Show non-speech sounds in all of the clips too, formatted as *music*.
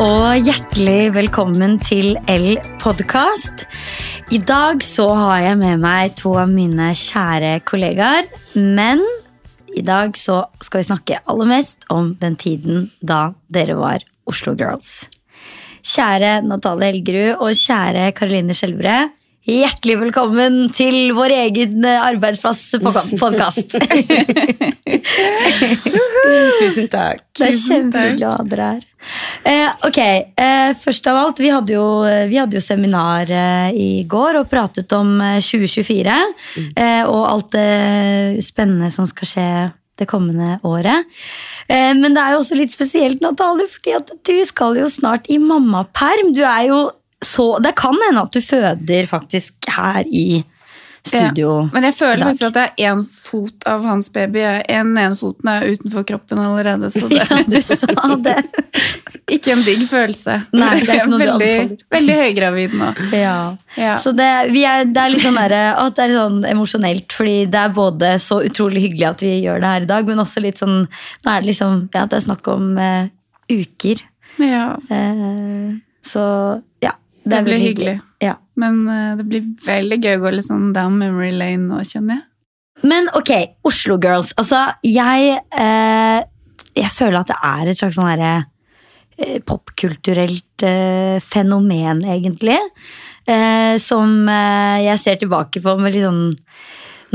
og hjertelig velkommen til L podkast. I dag så har jeg med meg to av mine kjære kollegaer. Men i dag så skal vi snakke aller mest om den tiden da dere var Oslo Girls. Kjære Natalie Helgerud og kjære Karoline Skjelbre. Hjertelig velkommen til vår egen arbeidsplass på podkast. *laughs* *laughs* Tusen takk. Det er kjempeglad dere her. Eh, ok, eh, Først av alt, vi hadde jo, vi hadde jo seminar eh, i går og pratet om 2024. Eh, og alt det spennende som skal skje det kommende året. Eh, men det er jo også litt spesielt, Natalie, fordi at du skal jo snart i mammaperm. Du er jo så Det kan hende at du føder faktisk her i studio. Ja, men jeg føler dag. faktisk at det er én fot av hans baby. En ene foten er utenfor kroppen allerede. Så det *laughs* Ja, du sa det. *laughs* ikke en digg følelse. Nei, det er *laughs* ikke noe du veldig, anbefaler. veldig høygravid nå. Ja. Ja. Så det, vi er, det er litt sånn, der, det er sånn emosjonelt, fordi det er både så utrolig hyggelig at vi gjør det her i dag, men også litt sånn Nå er det liksom ja, det er snakk om uh, uker. Ja, Uh, så ja. Det, det blir hyggelig. hyggelig. Ja. Men uh, det blir veldig gøy å gå litt sånn down memory lane nå, kjenner jeg. Men ok, Oslo Girls. Altså, jeg uh, Jeg føler at det er et slags sånn herre uh, popkulturelt eh, fenomen, egentlig. Som jeg ser tilbake på med litt sånn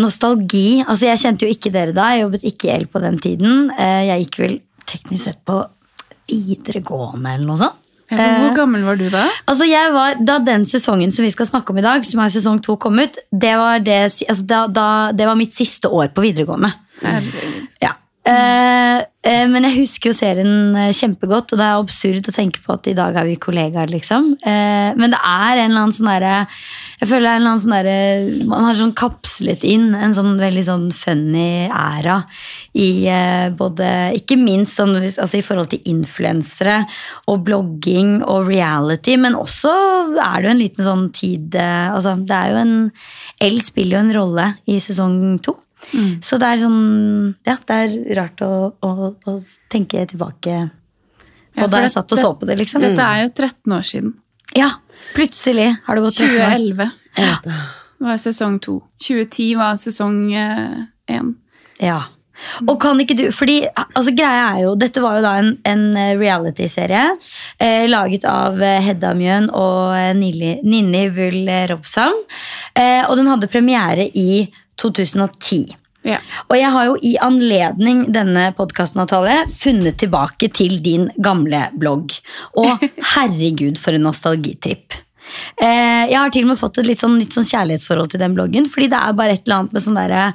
nostalgi. Altså, jeg kjente jo ikke dere da. Jeg jobbet ikke i EL på den tiden. Jeg gikk vel teknisk sett på videregående eller noe sånt. For Eh, hvor gammel var du da? Altså jeg var, Da den sesongen som vi skal snakke om i dag, som er sesong to, kom ut, det var, det, altså da, da, det var mitt siste år på videregående. Herregud. Ja. Uh, uh, men jeg husker jo serien kjempegodt, og det er absurd å tenke på at i dag er vi kollegaer, liksom. Uh, men det er en eller annen sånn derre Jeg føler det er en sånn der, Man har sånn kapslet inn en sånn veldig sånn funny æra i eh, både Ikke minst sånn, altså i forhold til influensere og blogging og reality, men også er det jo en liten sånn tid eh, Altså, det er jo en L spiller jo en rolle i sesong to. Så det er sånn Ja, det er rart å, å, å tenke tilbake på Ja, da jeg satt og så på det, liksom. Dette er jo 13 år siden. Ja, plutselig har det gått 13 2011 ja. var sesong to. 2010 var sesong én. Ja. Og kan ikke du, fordi altså greia er jo, Dette var jo da en, en reality-serie eh, laget av eh, Hedda Mjøen og eh, Nili, Ninni Bull Robsam. Eh, og den hadde premiere i 2010. Ja. Og jeg har jo i anledning denne podkasten funnet tilbake til din gamle blogg. Og *laughs* herregud, for en nostalgitripp. Eh, jeg har til og med fått et litt sånn nytt sånn kjærlighetsforhold til den bloggen. Fordi det er bare et eller annet med sånn derre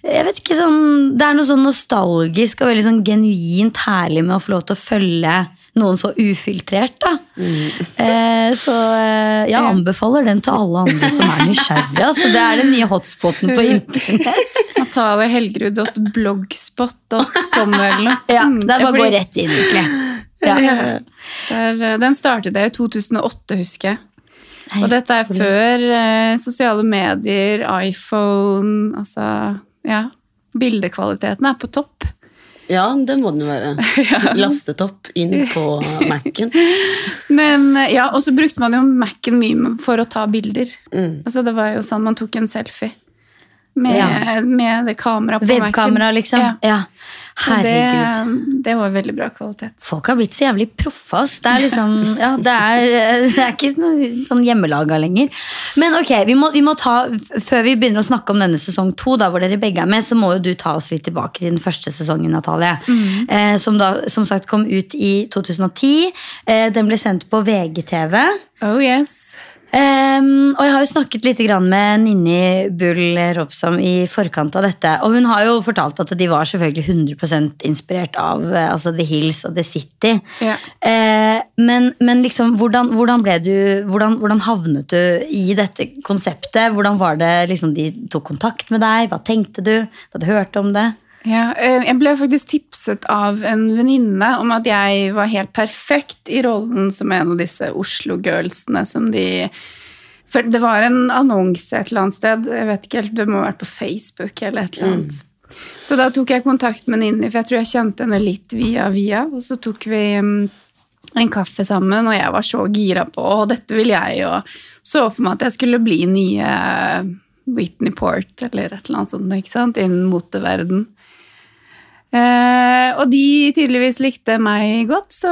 jeg vet ikke, sånn, Det er noe sånn nostalgisk og veldig sånn genuint herlig med å få lov til å følge noen så ufiltrert. da. Eh, så eh, jeg Ja. anbefaler den til alle andre som er nysgjerrige. Altså, det er den nye hotspoten på internett. NataliaHelgerud.blogspot.com eller noe. *laughs* Ja, Mm, Det er bare å gå rett inn, egentlig. Ja. Ja. Der, eh, den startet jeg i 2008, husker jeg. Og dette er før eh, sosiale medier, iPhone Altså, ja. Bildekvaliteten er på topp. Ja, det må den være. *laughs* Lastet opp inn på Mac-en. *laughs* Men eh, ja, Og så brukte man jo Mac-en mye for å ta bilder. Mm. Altså, det var jo sånn man tok en selfie. Med, Ja. med det kameraet på Mac-en. Webkamera, liksom. Ja. Ja. Herregud. Det, det var veldig bra kvalitet. Folk har blitt så jævlig proffe, ass. Det er liksom Ja, det er, *laughs* det er ikke sånn, sånn hjemmelaga lenger. Men ok, vi må, vi må ta Før vi begynner å snakke om denne sesong to, da, hvor dere begge er med, så må jo du ta oss litt tilbake til den første sesongen, Natalie. Eh, som da som sagt kom ut i 2010. Eh, den ble sendt på VGTV. Oh yes. Ehm, og jeg har jo snakket litt grann med Ninni Bull Robsom i forkant av dette. Og hun har jo fortalt at de var selvfølgelig 100 inspirert av eh, altså The Hills og The City. Ja. Uh, men, men liksom, hvordan, hvordan ble du hvordan, hvordan havnet du i dette konseptet? Hvordan var det liksom de tok kontakt med deg? Hva tenkte du? da Du hørte om det? Ja, eh, jeg ble faktisk tipset av en venninne om at jeg var helt perfekt i rollen som en av disse Oslo-girlsene som de For det var en annonse et eller annet sted, jeg vet ikke helt, det må ha vært på Facebook eller et eller annet. Så da tok jeg kontakt med Ninni, for jeg tror jeg kjente henne litt via via, og så tok vi mm, en kaffe sammen, og jeg var så gira på og dette vil jeg, og så for meg at jeg skulle bli nye Whitney Port eller et eller annet sånt, ikke sant, innen moteverden. Eh, og de tydeligvis likte meg godt, så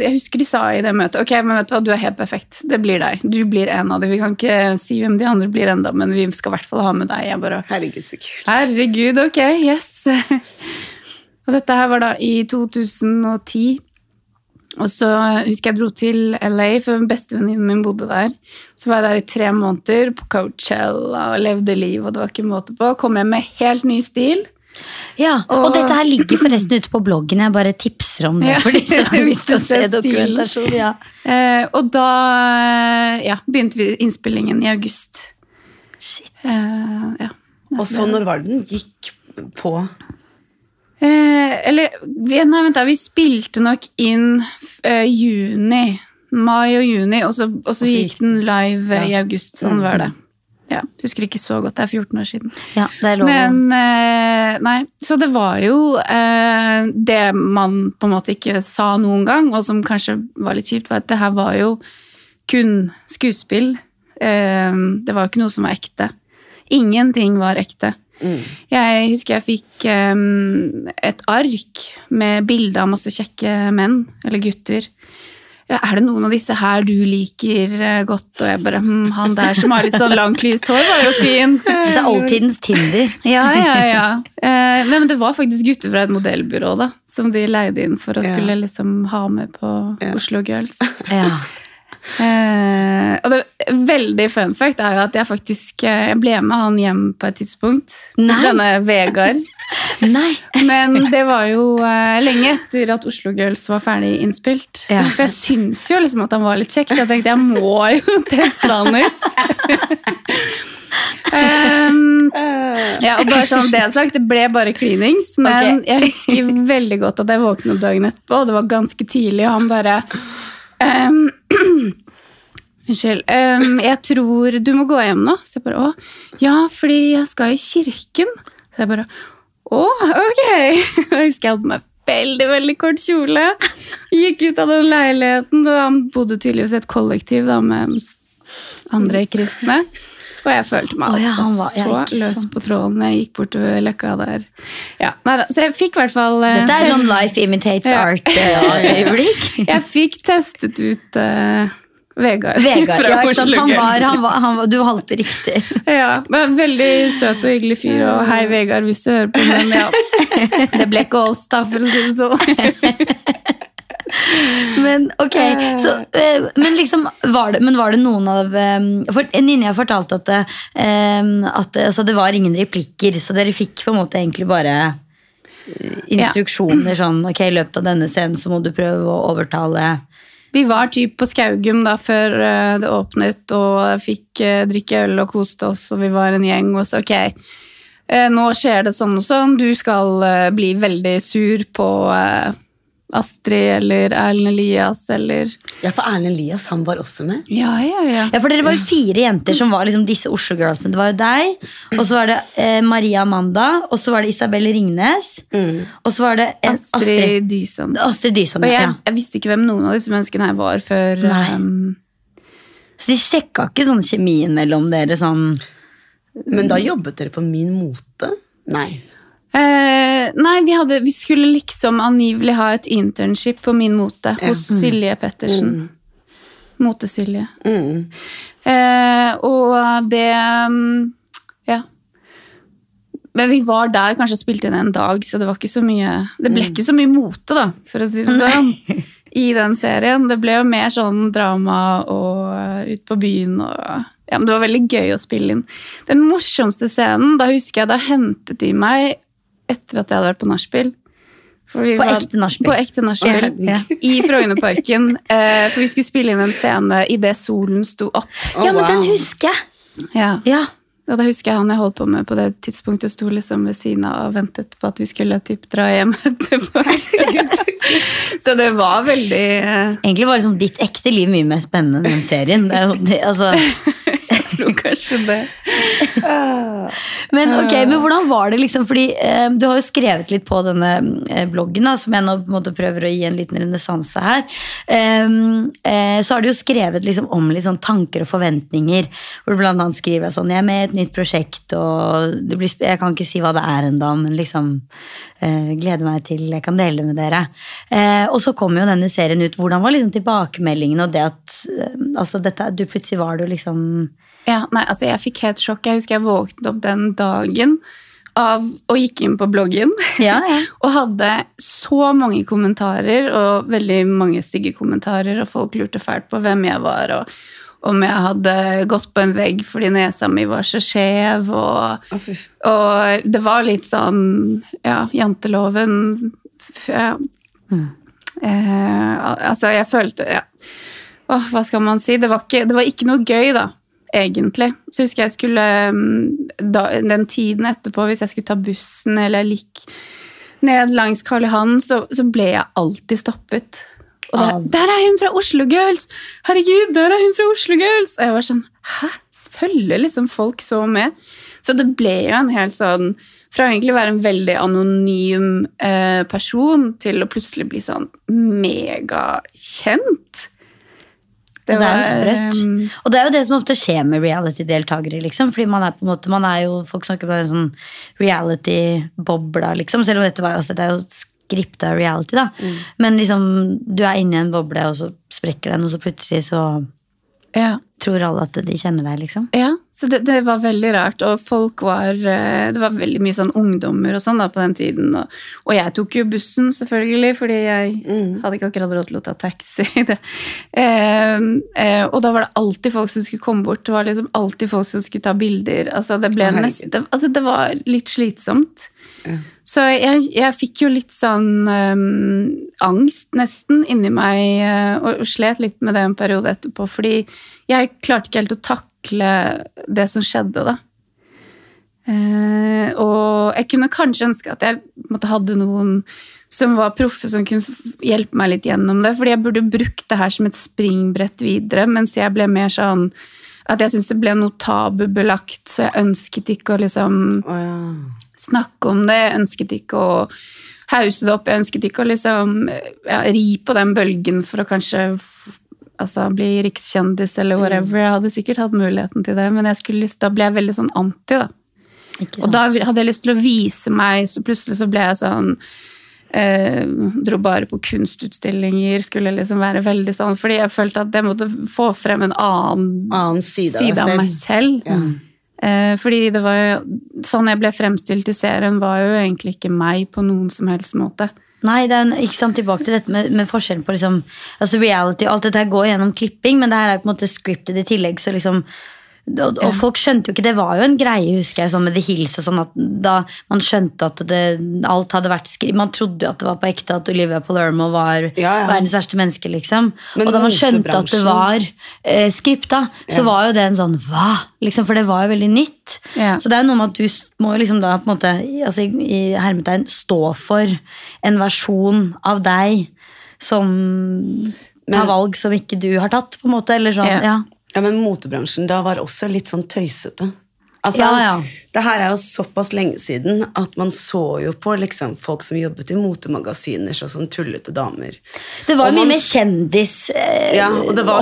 jeg husker de sa i det møtet ok, men vet du hva, du er helt perfekt. Det blir deg. Du blir en av dem. Vi kan ikke si hvem de andre blir enda, men vi skal i hvert fall ha med deg. Bare, Herregud, så kult. Herregud, ok, yes. *laughs* og dette her var da i 2010. Og så husker jeg dro til LA, for bestevenninnen min bodde der. Så var jeg der i tre måneder på Coachella og levde liv, og det var ikke måte på. Kom hjem med helt ny stil. Ja, og, Og- dette her ligger forresten ute på bloggen. Jeg bare tipser om det Ja, *laughs* for de som *laughs* har lyst til å se dokumentasjon. Ja. Eh, og da ja, begynte vi innspillingen i august. Shit. Eh, ja. Og så når var det den gikk på Eh, eller vi, Nei, vent da, vi spilte nok inn eh, juni. Mai og juni, og så, og så så gikk den live eh, i august. Sånn var det. Ja, Husker ikke så godt, det er 14 år siden. Ja. Men eh, nei, så det var jo eh, det man på en måte ikke sa noen gang, og som kanskje var litt kjipt, var at det her var jo kun skuespill. Eh, det var jo ikke noe som var ekte. Ingenting var ekte. mm. Jeg husker jeg fikk em, et ark med bilde av masse kjekke menn, eller gutter. Ja, er det noen av disse her du liker eh, godt? Og jeg bare hm, Han der som har litt sånn langt, lyst hår, var jo fin. *laughs* Dette er oldtidens Tinder. *laughs* Ja, ja, ja. Eh, men det var faktisk gutter fra et modellbyrå da, som de leide inn for å skulle liksom ha med på. Oslo Girls. *laughs* Ja. Eh, og det veldig fun fact er jo at jeg faktisk eh, jeg ble med han hjem på et tidspunkt. Nei. Denne Vegard. Nei. *laughs* Men det var jo uh, lenge etter at Oslo Girls var ferdig innspilt. Ja. For jeg syns jo liksom at han var litt kjekk, så jeg tenkte jeg må jo *laughs* teste han ut. um, *laughs* ja, og bare sånn det sagt, det ble bare klinings, men okay. jeg husker veldig godt at jeg våknet opp dagen etterpå, og det var ganske tidlig, og han bare um, *clears throat* Unnskyld. Um, jeg tror du må gå hjem nå. Så jeg bare å, ja, fordi jeg skal i kirken. Så jeg bare å, ok. *laughs* Jeg husker jeg hadde på meg veldig, veldig kort kjole. Gikk ut av den leiligheten, og han bodde tydeligvis i et kollektiv da, med andre kristne. Og jeg følte meg Å ja, altså var- så løs på tråden. Jeg gikk bortover løkka der. Ja, neida, Så jeg fikk i hvert fall uh, Dette er sånn life imitates Ja. art-øyeblikk. *laughs* Jeg fikk testet ut eh, Vegard, Vegard, ja, ikke sant? Han var, han var, han var, du halte riktig. *laughs* Ja, men Veldig søt og hyggelig fyr, og hei, Vegard, hvis du hører på, men ja. *laughs* Det ble ikke oss, da, for å si det sånn. *laughs* Men ok, så, eh, men liksom var det, men var det noen av eh, For Ninja fortalte at, det, eh, at altså, det var ingen replikker, så dere fikk på en måte egentlig bare instruksjoner instruksjoner sånn Ok, i løpet av denne scenen så må du prøve å overtale Vi var typ på Skaugum da før eh, det åpnet, og fikk eh, drikke øl og koste oss, og vi var en gjeng, og så ok, eh, nå skjer det sånn og sånn, du skal bli veldig sur på Astrid eller Erlend Elias eller Ja, for Erlend Elias han var også med. Ja, ja, ja. Ja, for dere var jo fire jenter som var liksom disse Oslo-girlsene. Det var jo deg, og så var det eh, Maria Amanda, og så var det Isabel Ringnes, og så var det en, Astrid. Astrid Dyson. Astrid Dyson. Og jeg, Ja. jeg visste ikke hvem noen av disse menneskene her var før Nei. ehm, Så de sjekka ikke sånn kjemien mellom dere sånn Men da jobbet dere på Min Mote? Nei. Eh, nei, vi, hadde, vi skulle liksom angivelig ha et internship på Min Mote hos Silje Pettersen. Mote-Silje. Mm. Eh, og det mm, Ja. Men vi var der kanskje spilte inn en dag, så det var ikke så mye Det ble ikke så mye mote, da, for å si det sånn, i den serien. Det ble jo mer sånn drama og uh, ut på byen og Ja, men det var veldig gøy å spille inn. Den morsomste scenen, da husker jeg da hentet de meg etter at jeg hadde vært på nachspiel. På? På ekte nachspiel. Ja. I Frognerparken. *laughs* Eh, for vi skulle spille inn en scene idet solen sto opp. Oh, Ja, men den husker jeg! Ja. Ja. Og da husker jeg han jeg holdt på med på det tidspunktet, sto liksom ved siden av og ventet på at vi skulle typ dra hjem *laughs* etterpå. *laughs* Så det var veldig eh, Egentlig var liksom ditt ekte liv mye mer spennende enn den serien. Det, er det, altså, *laughs* Jeg tror kanskje det. Men ok, men hvordan var det liksom, fordi eh, du har jo skrevet litt på denne eh, bloggen, da, som jeg nå på en måte prøver å gi en liten renessanse her. Um, eh, så har du jo skrevet liksom om litt sånn tanker og forventninger, hvor du blant annet skriver sånn, jeg er med i et nytt prosjekt, og det blir, jeg kan ikke si hva det er enda, men liksom gleder meg til jeg kan dele med dere. Eh, og så kom jo denne serien ut, hvordan var liksom tilbakemeldingen og det at, eh, altså dette, du plutselig var du liksom Ja, nei, altså jeg fikk helt sjokk. Jeg husker jeg våknet opp den dagen av og gikk inn på bloggen. Ja, ja. *laughs* Og hadde så mange kommentarer, og veldig mange stygge kommentarer, og folk lurte fælt på hvem jeg var, og om jeg hadde gått på en vegg fordi nesa mi var så skjev, og, og det var litt sånn Ja, janteloven ja. eh, Altså, jeg følte ja. Åh, hva skal man si? Det var, ikke, det var ikke noe gøy, da, egentlig. Så husker jeg skulle mm, da, Den tiden etterpå, hvis jeg skulle ta bussen eller lik ned langs Karl Johan, så, så ble jeg alltid stoppet. Og der, der er hun fra Oslo Girls! Herregud, der er hun fra Oslo Girls! Og jeg var sånn Hæ? Følger liksom folk så med? Så det ble jo en helt sånn Fra å egentlig være en veldig anonym eh, person til å plutselig bli sånn megakjent. Det, er jo sprøtt. um, Og det er jo det som ofte skjer med reality-deltakere. Liksom, fordi man er på en måte, man er jo, Folk snakker om en sånn reality-bobla, liksom. Selv om dette var jo, også, det er jo skripta reality, da. Men liksom, du er inni en boble, og så sprekker den, og så plutselig så ja. tror alle at de kjenner deg, liksom. Ja, så det, det var veldig rart. Og folk var eh, Det var veldig mye sånn ungdommer og sånn da på den tiden. Og, og jeg tok jo bussen, selvfølgelig, fordi jeg hadde ikke akkurat råd til å ta taxi. *laughs* Eh, eh, og da var det alltid folk som skulle komme bort. Det var liksom alltid folk som skulle ta bilder. Altså, det, ble herregud. nest, det, altså, det var litt slitsomt. Så jeg, jeg fikk jo litt sånn um, angst nesten inni meg, eh, og, og slet litt med det en periode etterpå, fordi jeg klarte ikke helt å takle det som skjedde, da. Eh, og jeg kunne kanskje ønske at jeg måtte, hadde noen som var proffe, som kunne hjelpe meg litt gjennom det. Fordi jeg burde brukt det her som et springbrett videre, mens jeg ble mer sånn at jeg syntes det ble noe tabubelagt, så jeg ønsket ikke å liksom oh, ja. snakke om det. Jeg ønsket ikke å hause det opp. Jeg ønsket ikke å liksom ja, ri på den bølgen for å kanskje altså, bli rikskjendis eller whatever. Jeg hadde sikkert hatt muligheten til det, men lyst, da ble jeg veldig sånn anti. da. Og da hadde jeg lyst til å vise meg, så plutselig så ble jeg sånn eh, Dro bare på kunstutstillinger, skulle liksom være veldig sånn Fordi jeg følte at jeg måtte få frem en annen Annen side, side av meg selv. Ja. Eh, fordi det var jo Sånn jeg ble fremstilt i serien, var jo egentlig ikke meg på noen som helst måte. Nei, det er ikke sant, tilbake til dette med, med forskjellen på liksom, altså reality. Alt dette her går gjennom klipping, men det her er på en måte scripted i tillegg. så liksom og, og folk skjønte jo ikke, Det var jo en greie husker jeg, sånn med The Hills. og sånn at Da man skjønte at det, alt hadde vært skrevet Man trodde jo at det var på ekte at Olivia Palermo var Ja, ja. verdens verste menneske. liksom Men Og da man skjønte at det var eh, skripta, så Ja. var jo det en sånn hva? liksom For det var jo veldig nytt. Så det er jo noe med at du må jo liksom da på en måte altså i, hermetegn stå for en versjon av deg som tar ta valg som ikke du har tatt, på en måte. Eller sånn, Ja. ja. Ja, men motebransjen da var også litt sånn tøysete. Altså, Ja, ja. Det her er jo såpass lenge siden at man så jo på liksom, folk som jobbet i motemagasiner, sånn som tullete damer. Det var Og mye man- mer kjendisopplegg, eh, Ja,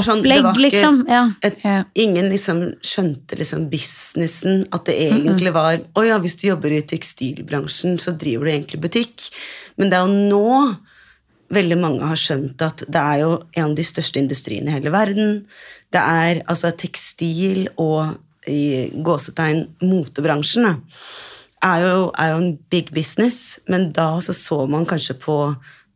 sånn, liksom. Ja. et, Ingen liksom skjønte liksom businessen, at det egentlig var Å ja, hvis du jobber i tekstilbransjen, så driver du egentlig butikk. Men det er jo nå veldig mange har skjønt at det er jo en av de største industriene i hele verden. Det er altså tekstil og i gåsetegn motebransjen er er jo en big business, men da så, så man kanskje på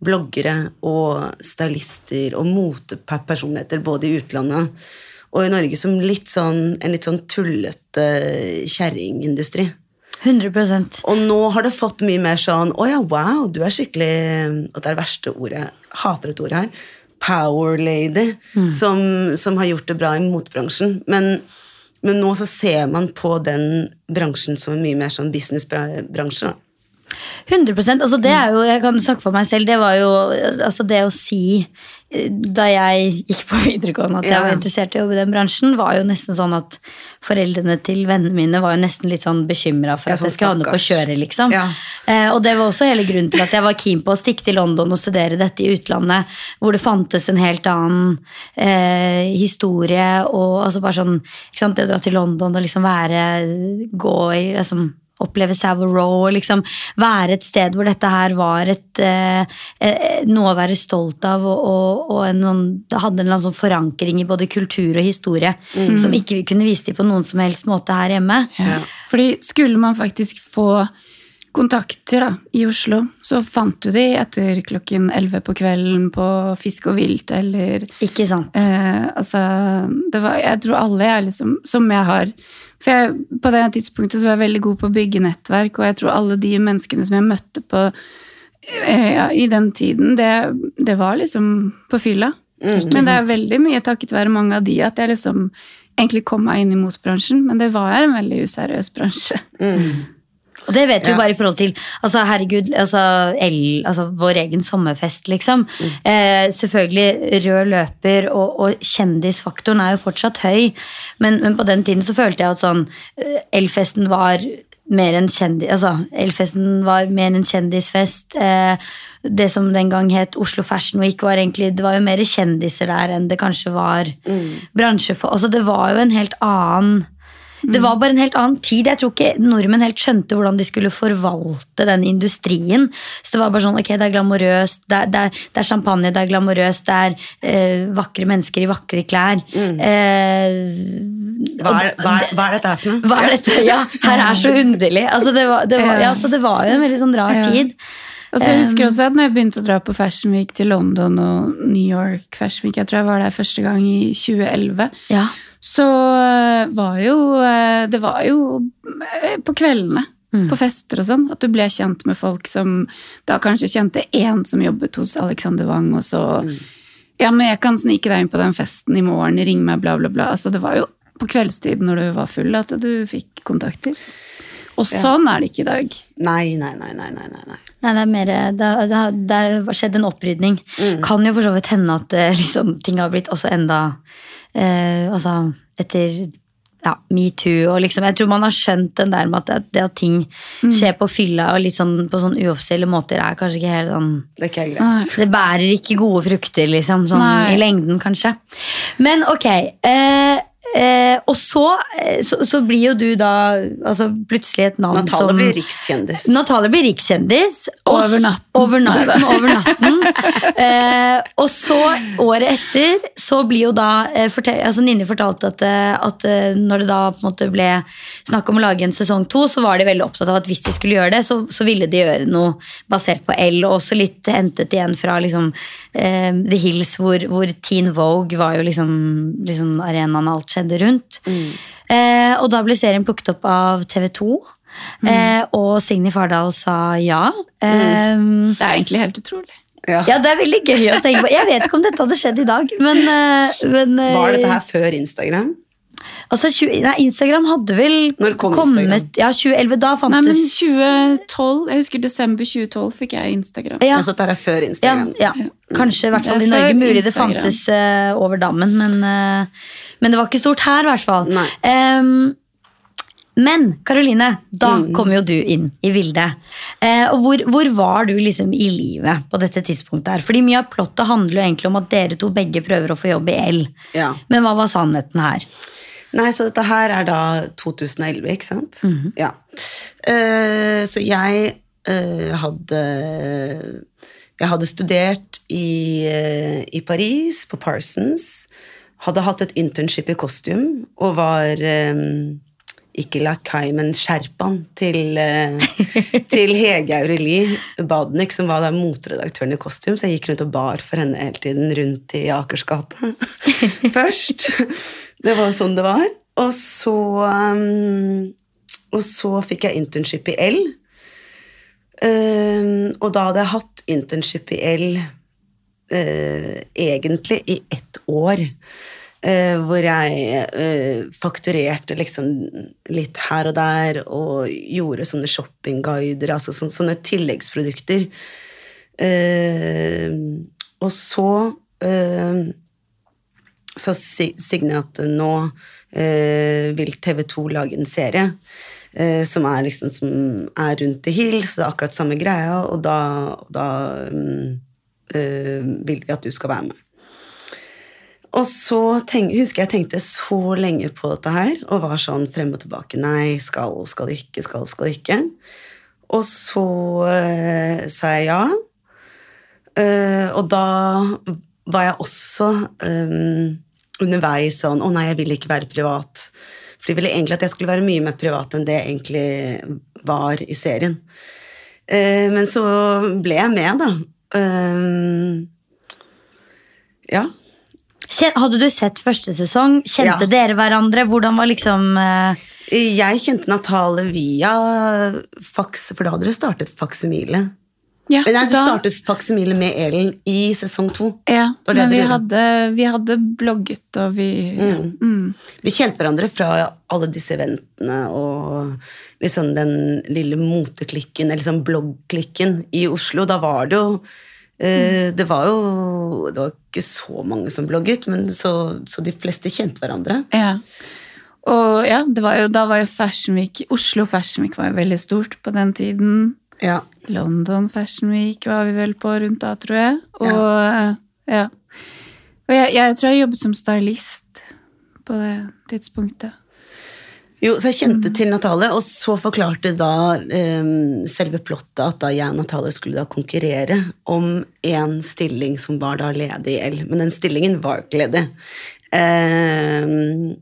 bloggere og stylister og motepersonligheter både i utlandet og i Norge som litt sånn, en litt sånn tullete kjerringindustri. 100% Og nå har det fått mye mer sånn Å ja, wow, du er skikkelig Og det er det verste ordet. Jeg hater et ord her. Power lady. Som, som har gjort det bra i motbransjen. Men, men nå så ser man på den bransjen som en mye mer sånn businessbransje. da. 100% altså det er jo, Jeg kan snakke for meg selv. Det var jo altså det å si eh, da jeg gikk på videregående at jeg var interessert i å jobbe i den bransjen, var jo nesten sånn at foreldrene til vennene mine var jo nesten litt sånn bekymra for at sånn jeg skulle havne på å kjøret, liksom. Ja. Eh, og det var også hele grunnen til at jeg var keen på å stikke til London og studere dette i utlandet, hvor det fantes en helt annen eh, historie og altså bare sånn ikke sant, Det å dra til London og liksom være Gå i liksom oppleve Savile Row og liksom være et sted hvor dette her var et eh, eh, noe å være stolt av, og, og, og en sånn, det hadde en sånn forankring i både kultur og historie som ikke vi kunne vise til på noen som helst måte her hjemme. Ja. Fordi skulle man faktisk få kontakter da, i Oslo, så fant du de etter klokken 11 på kvelden på Fisk og vilt, eller Ikke sant? eh, Altså, det var Jeg tror alle jeg liksom Som jeg har For jeg, på det tidspunktet så var jeg veldig god på å bygge nettverk, og jeg tror alle de menneskene som jeg møtte på eh, ja, i den tiden, det, det var liksom på fylla. Men det er veldig mye takket være mange av de at jeg liksom egentlig kom meg inn i motbransjen, men det var en veldig useriøs bransje. Og det vet vi jo Ja. bare i forhold til altså herregud, altså, el, altså vår egen sommerfest, liksom. Eh, selvfølgelig, rød løper og, og kjendisfaktoren er jo fortsatt høy, men, men på den tiden så følte jeg at sånn eh, Elfesten var mer en kjendis, altså, Elfesten var mer enn kjendisfest. Eh, det som den gang het Oslo Fashion Week, var egentlig Det var jo mer kjendiser der enn det kanskje var bransjefolk. Altså, det var jo en helt annen det var bare en helt annen tid. Jeg tror ikke nordmenn helt skjønte hvordan de skulle forvalte den industrien. Så det var bare sånn, ok, det er glamorøst, det det det er champagne, det er glamorøst, det er eh, vakre mennesker i vakre klær. Eh, Hva, er, hva, er, hva er dette her for noe? hva er dette? Ja, her er så underlig. Altså, det, var, det, var, ja, så det var jo en veldig sånn rar Ja. tid. Og så jeg husker også at når jeg begynte å dra på Fashion Week til London og New York Fashion Week, jeg tror jeg var der første gang i 2011, Ja. Så eh, var jo eh, Det var jo eh, på kveldene. På fester og sånn. At du ble kjent med folk som da kanskje kjente én som jobbet hos Alexander Wang, og så Ja, men jeg kan snike deg inn på den festen i morgen, ring meg, bla, bla, bla. Altså, det var jo på kveldstid når du var full at du fikk kontakter. Og sånn er det ikke i dag. Nei, nei, nei, nei, nei, nei, nei. Det er mer Det, har- det, det har skjedd en opprydning. Kan jo for så vidt hende at liksom, ting har blitt også enda eh, Altså etter ja, metoo og liksom Jeg tror man har skjønt den der med at det, det at ting skjer på fylla og litt sånn på sånn uoffisielle måter, er kanskje ikke helt sånn Det er ikke helt Nei. det bærer ikke gode frukter, liksom, sånn Nei. i lengden, kanskje. Men ok. Eh, eh, og så, eh, så, så blir jo du da altså, plutselig et navn Natale som blir rikskjendis. Natale blir rikskjendis. og Over natten. Over natten, over natten. *laughs* Eh, og så, året etter, så blir jo da eh, fortel, altså Ninni fortalte at, eh, at eh, når det da på en måte ble snakk om å lage en sesong to, så var de veldig opptatt av at hvis de skulle gjøre det, så, så ville de gjøre noe basert på L, og også litt hentet igjen fra liksom, eh, The Hills, hvor, hvor Teen Vogue var jo liksom, liksom arenaen alt skjedde rundt. Eh, og da ble serien plukket opp av TV 2. Eh, og Signy Fardal sa ja. Eh, Det er egentlig helt utrolig. Ja. ja, det er veldig gøy å tenke på. Jeg vet ikke om dette hadde skjedd i dag, men, eh, men eh, Var dette her før Instagram? Altså, 20, nei, Instagram hadde vel Når kom kommet Instagram? Ja, 2011. Da fantes Nei, men 2012, jeg husker desember 2012 fikk jeg Instagram. ja, Altså, dette er før Instagram. ja, kanskje i hvert fall i Norge. Mulig det fantes uh, over dammen, men, eh, men det var ikke stort her, i hvert fall. Em, men Karoline, da Mm. kom jo du inn i bildet. Eh, og hvor, hvor var du liksom i livet på dette tidspunktet? her? Fordi Mye av plottet handler jo egentlig om at dere to begge prøver å få jobb i L. Ja. Men hva var sannheten her? Nei, så dette her er da 2011, ikke sant? Ja. Eh, så jeg eh, hadde Jeg hadde studert i, eh, i Paris, på Parsons. Hadde hatt et internship i Kostium og var eh, ikke lakai, men sherpaen til, eh, *laughs* til Hege Aurelie Badnik, som var da motredaktøren i Kostium, så jeg gikk rundt og bar for henne hele tiden rundt i Akersgata *laughs* først. Det var sånn det var. Og så, um, og så fikk jeg internship i L. Um, og da hadde jeg hatt internship i L eh, egentlig i ett år. eh, hvor jeg eh, fakturerte liksom litt her og der, og gjorde sånne shoppingguider, altså sånne, sånne tilleggsprodukter. Eh, og så eh, sa Signe at nå vil TV2 lage en serie som er liksom som er rundt The Hill, så det er akkurat samme greia, og da, og da eh, vil vi at du skal være med. Og så tenk, husker jeg tenkte så lenge på dette her, og var sånn frem og tilbake. Nei, skal, skal ikke, skal, skal ikke. Og så eh, sa jeg ja. Eh, og da var jeg også eh, underveis sånn Å nei, jeg vil ikke være privat. For de ville egentlig at jeg skulle være mye mer privat enn det jeg egentlig var i serien. Eh, men så ble jeg med, da. Eh, ja. Hadde du sett første sesong? Kjente Ja. dere hverandre? Hvordan var liksom uh... Jeg kjente Natale via Fax, for da hadde dere startet Faksimile. Ja, Nei, hadde da- startet Faksimile med Elen i sesong to. Ja, det det men vi hadde, vi hadde blogget, og vi ja. Mm. Mm. Vi kjente hverandre fra alle disse eventene og liksom den lille moteklikken, eller liksom bloggklikken i Oslo. Da var det jo Det var jo Det var ikke så mange som blogget, men så, så de fleste kjente hverandre. Ja. Og ja, det var jo, da var jo Fashion Week Oslo Fashion Week var jo veldig stort på den tiden. Ja. London Fashion Week var vi vel på rundt da, tror jeg. Og ja. ja. Og jeg, jeg tror jeg jobbet som stylist på det tidspunktet. Jo, så jeg kjente til Natale, og så forklarte da um, selve plottet at da jeg og Natale skulle da konkurrere om en stilling som var da ledig i L. Men den stillingen var jo ikke ledig. Um,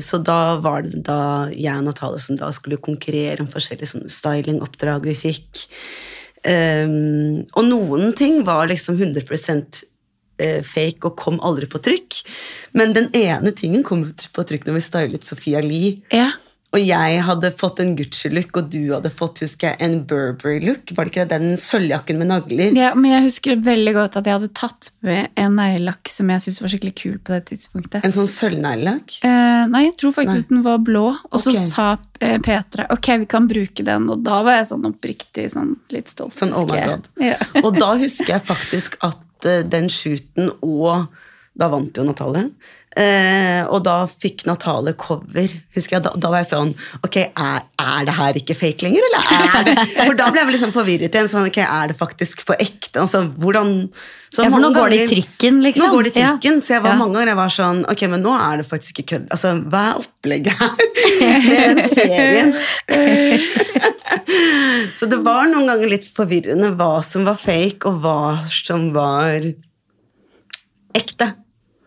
så da var det da jeg og Natale som da skulle konkurrere om forskjellige sånne stylingoppdrag vi fikk. Um, og noen ting var liksom 100 eh, fake og kom aldri på trykk. Men den ene tingen kom på trykk når vi stylet Sofia Lee. Ja. Og jeg hadde fått en Gucci-look, og du hadde fått husker jeg, en Burberry-look. Var det ikke det? Den sølvjakken med nagler? ja, men jeg husker veldig godt at jeg hadde tatt med en neglelakk som jeg syntes var skikkelig kul på det tidspunktet. En sånn sølvneglelakk? Eh, nei, jeg tror faktisk den var blå. Og så okay. sa eh, Petra ok, vi kan bruke den, og da var jeg sånn oppriktig sånn litt stolt. Sånn, oh my. God. Ja. Og da husker jeg faktisk at eh, den shooten og Da vant jo Natalie. Eh, og da fikk Natale cover. Husker jeg, Da, da var jeg sånn Ok, er, er det her ikke fake lenger, eller er det *laughs* For da ble jeg liksom forvirret igjen. Sånn, ok, Er det faktisk på ekte? Altså, hvordan så Ja, for nå går det i trykken, liksom. Nå går det i trykken, så jeg var Ja. mange ganger jeg var sånn Ok, men nå er det faktisk ikke kødd. Altså, hva er opplegget her *laughs* med serien? *laughs* så det var noen ganger litt forvirrende hva som var fake, og hva som var ekte.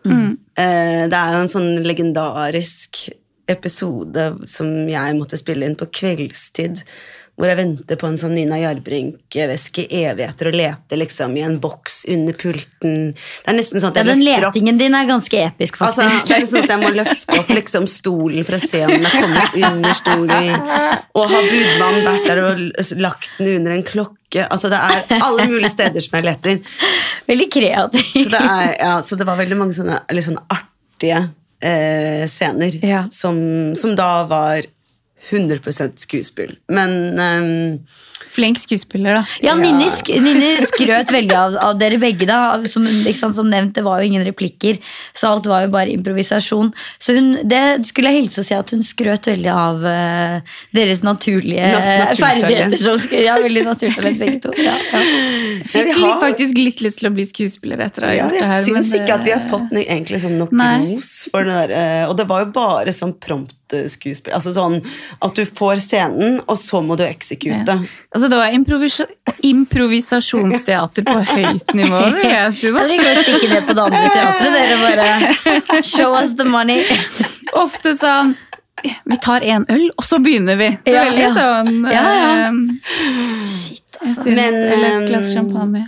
Eh, Det er jo en sånn legendarisk episode som jeg måtte spille inn på kveldstid, hvor jeg venter på en sånn Nina Jarbrink-veske i evigheter og leter liksom i en boks under pulten. Det er nesten sånn at Ja, jeg den løfter opp letingen din er ganske episk, faktisk. Altså, det er sånn at jeg må løfte opp liksom stolen for å se om den er kommet under stolen. Og har budmannen vært der og lagt den under en klokke? Altså, det er alle mulige steder som jeg leter. Veldig kreativ. Så det, er, ja, så det var veldig mange sånne litt sånn artige eh, scener Ja. som, som da var 100% skuespill. Men um, Flink skuespiller, da. Ja, Ja. Ninni, sk skrøt veldig av, av dere begge. da som, ikke sant, som nevnt, Det var jo ingen replikker, så alt var jo bare improvisasjon. Så hun, det skulle jeg hilse og si at hun skrøt veldig av uh, deres naturlige Nat- eh, ferdigheter. Som, sk- ja, veldig naturtalent begge to. Ja, ja. Jeg Ja, fikk vi har- faktisk litt lyst til å bli skuespiller etter å ha Ja, gjort det jeg her. syns men ikke at vi har fått no- egentlig sånn nok Nei. ros for det der. eh, Og det var jo bare sånn prompt-skuespill. Altså sånn at du får scenen, og så må du eksekute. Ja. Altså, det var improvis improvisasjonsteater på *laughs* høyt nivå, vil jeg si. Dere kan stikke ned på det andre teatret. Dere bare Show us the money. *laughs* Ofte sånn Vi tar en øl, og så begynner vi. Så Ja, veldig ja. sånn Ja, ja. eh, Shit, Jeg altså. Men, et glass eh, champagne.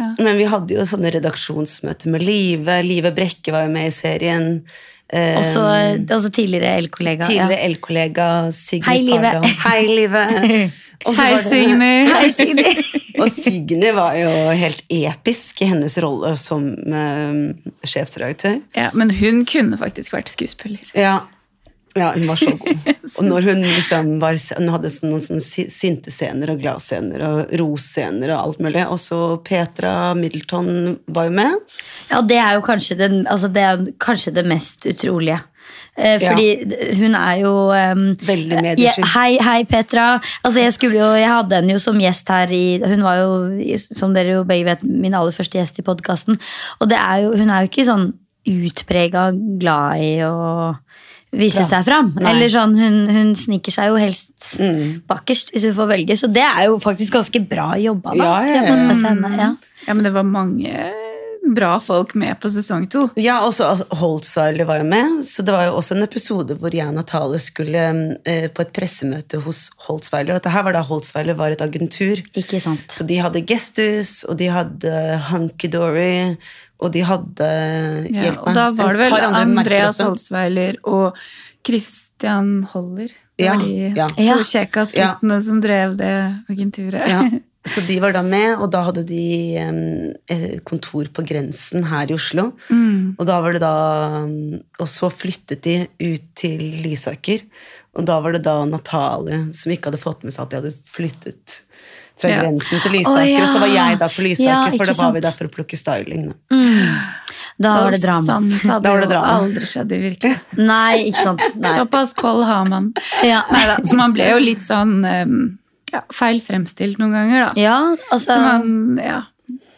Ja. Men vi hadde jo sånne redaksjonsmøter med Live. Live Brekke var jo med i serien. Også, altså tidligere L-kollega. tidligere L-kollega Sigrid Hei, Live. Hei, Live. *laughs* *laughs* Hei, Signy. Hei, *laughs* Sigrid. Og Signy var jo helt episk i hennes rolle som uh, sjefsredaktør. Ja, men hun kunne faktisk vært skuespiller. Ja. Ja, hun var så god. *laughs* Og når hun liksom var, hun hadde sånn- noen sånne sinte scener og gladscener og rosscener og alt mulig. Og så Petra Middleton var jo med. Ja, det er jo kanskje, den, altså det, er kanskje det mest utrolige. Fordi Ja. hun er jo um, Veldig jeg, mediesky. Hei, hei, Petra. Altså, jeg, jo, jeg hadde henne jo som gjest her i Hun var jo, som dere jo begge vet, min aller første gjest i podkasten. Og det er jo, hun er jo ikke sånn utprega glad i å vise seg fram. Nei. Eller sånn, hun, hun sniker seg jo helst Mm. bakerst, hvis hun får velge. Så det er jo faktisk ganske bra jobba, da. Ja, ja, ja. med henne, ja. Ja, men det var mange bra folk med på sesong to. Ja, også Holtzweiler var jo med, så det var jo også en episode hvor jeg og Natale skulle eh, på et pressemøte hos Holtzweiler. Dette her var da Holtzweiler var et agentur. Ikke sant. Så de hadde Gestus, og de hadde Hunky Dory, og de hadde Ja, hjelp og meg, da var det vel andre Andreas. Holsweiler og Christian Holler. Det Ja, var de ja. to Ja. som drev det agenturet. Ja, *laughs* så de var da med, og da hadde de eh, kontor på grensen her i Oslo. Mm. Og da var det da Og så flyttet de ut til Lysaker. Og da var det da Natalie som ikke hadde fått med seg at de hadde flyttet fra Ja. grensen til Lysaker. oh, ja. Og så var jeg da på Lysaker, Ja, for da var var vi der for å plukke styling. Da. Da var det drama. Sant *laughs* hadde Da var det jo drama. aldri skjedd i virkeligheten. *laughs* Nei, ikke sant. Nei. Såpass kold har man. Ja. Neida, så man ble jo litt sånn em, ja, feil fremstilt noen ganger, da. Ja, altså Så man ja,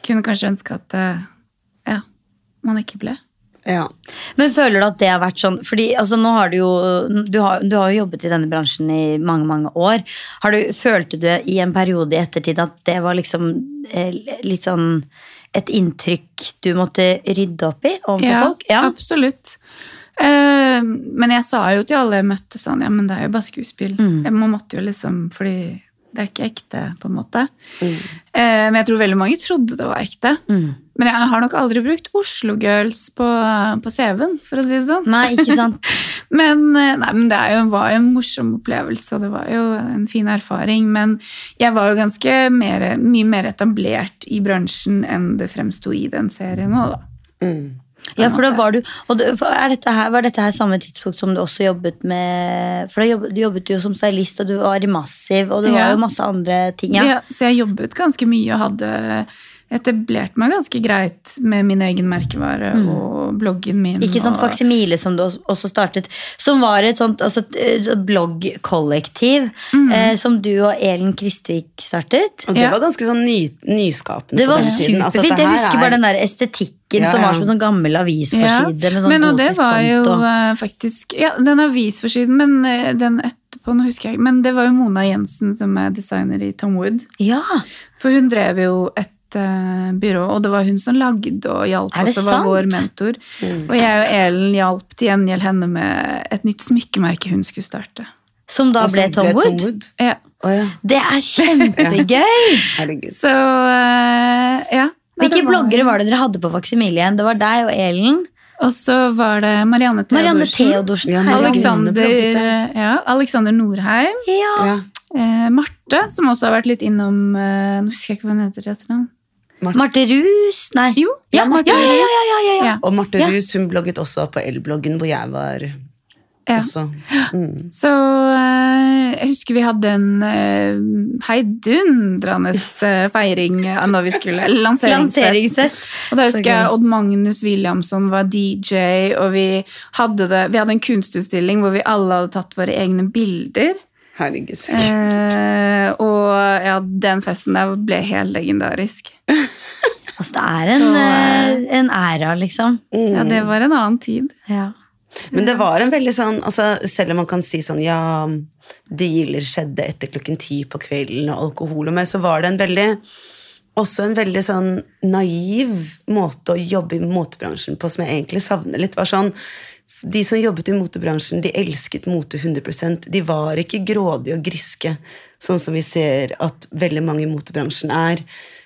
kunne kanskje ønske at eh, ja, man ikke ble. Ja. Men føler du at det har vært sånn Fordi altså, nå har du jo du har, du har jo jobbet i denne bransjen i mange, mange år. Har du, følte du i en periode i ettertid at det var liksom eh, litt sånn et inntrykk du måtte rydde opp i overfor Ja, folk? Ja. absolutt. Eh, men jeg sa jo til alle jeg møtte sånn, ja, men det er jo bare skuespill. Mm. Jeg måtte jo liksom, fordi det er ikke ekte, på en måte. Eh, men jeg tror veldig mange trodde det var ekte. Mm. Men jeg har nok aldri brukt Oslo Girls på, på CV-en, for å si det sånn. Nei, ikke sant. *laughs* Men, eh, nei, men det jo, var jo en morsom opplevelse, og det var jo en fin erfaring. Men jeg var jo ganske mer, mye mer etablert i bransjen enn det fremsto i den serien òg, da. Mm. Ja, for da var du Og du, er dette her, var dette her samme tidspunkt som du også jobbet med For da jobbet, du jobbet jo som stylist, og du var i Massiv, og det var jo masse andre ting. Ja. Ja. så jeg jobbet ganske mye og hadde etablert meg ganske greit med min egen merkevare og bloggen min. Mm. Ikke sånt og, faksimile som du også startet, som var et sånt altså, bloggkollektiv mm. eh, som du og Elin Kristvik startet. Og det Ja. var ganske sånn ny, nyskapende Det var på den tiden. Altså. Jeg husker er- bare den der estetikken Ja, som var som en sånn gammel avisforside. med sånn men og det var jo og eh, faktisk Ja, den avisforsiden, men eh, den etterpå, nå husker jeg ikke. Men det var jo Mona Jensen som er designer i Tom Wood. Ja, For hun drev jo et eh, byrå, og det var hun som lagde og hjalp oss og var vår mentor. Mm. Og jeg og Elen hjalp til gjengjeld henne med et nytt smykkemerke hun skulle starte. Som da ble Tom Wood. Ja. Oh, ja, Det er *laughs* kjempegøy! Så uh, ja. Nei, Hvilke var- bloggere var det dere hadde på Faksimilien? Det var deg og Elen. Og så var det Marianne Theodorsen. Theodorsen. Ja. Alexander, ja, Alexander Norheim. Ja. Ja. Eh, Marte, som også har vært litt innom eh, Nå husker jeg ikke hva hun heter. Til. Marte Rus? Nei. Jo, Ja, Marte ja, ja, Rus. ja, ja, ja, ja. Ja. Og Marte Ja. Rus hun blogget også på L-bloggen, hvor jeg var Ja. også. Mm. Så uh, jeg husker vi hadde en uh, heidundrende eh, feiring av når vi skulle Lanseringsfest. Lanseringsfest. Og da husker jeg. Odd Magnus Williamson var DJ, og vi hadde, det, vi hadde en kunstutstilling hvor vi alle hadde tatt våre egne bilder. Herregud. Eh, og ja, den festen der ble helt legendarisk. *laughs* Altså, det er en, Så, eh, en æra, liksom. Mm. Ja, det var en annen tid. Ja. Men det var en veldig sånn altså, Selv om man kan si sånn Ja, dealer skjedde etter klokken ti på kvelden, og alkohol og meg, så var det en veldig også en veldig sånn naiv måte å jobbe i motebransjen på, som jeg egentlig savner litt. var sånn de som jobbet i motebransjen, de elsket mote 100% De var ikke grådige og griske, sånn som vi ser at veldig mange i motebransjen er.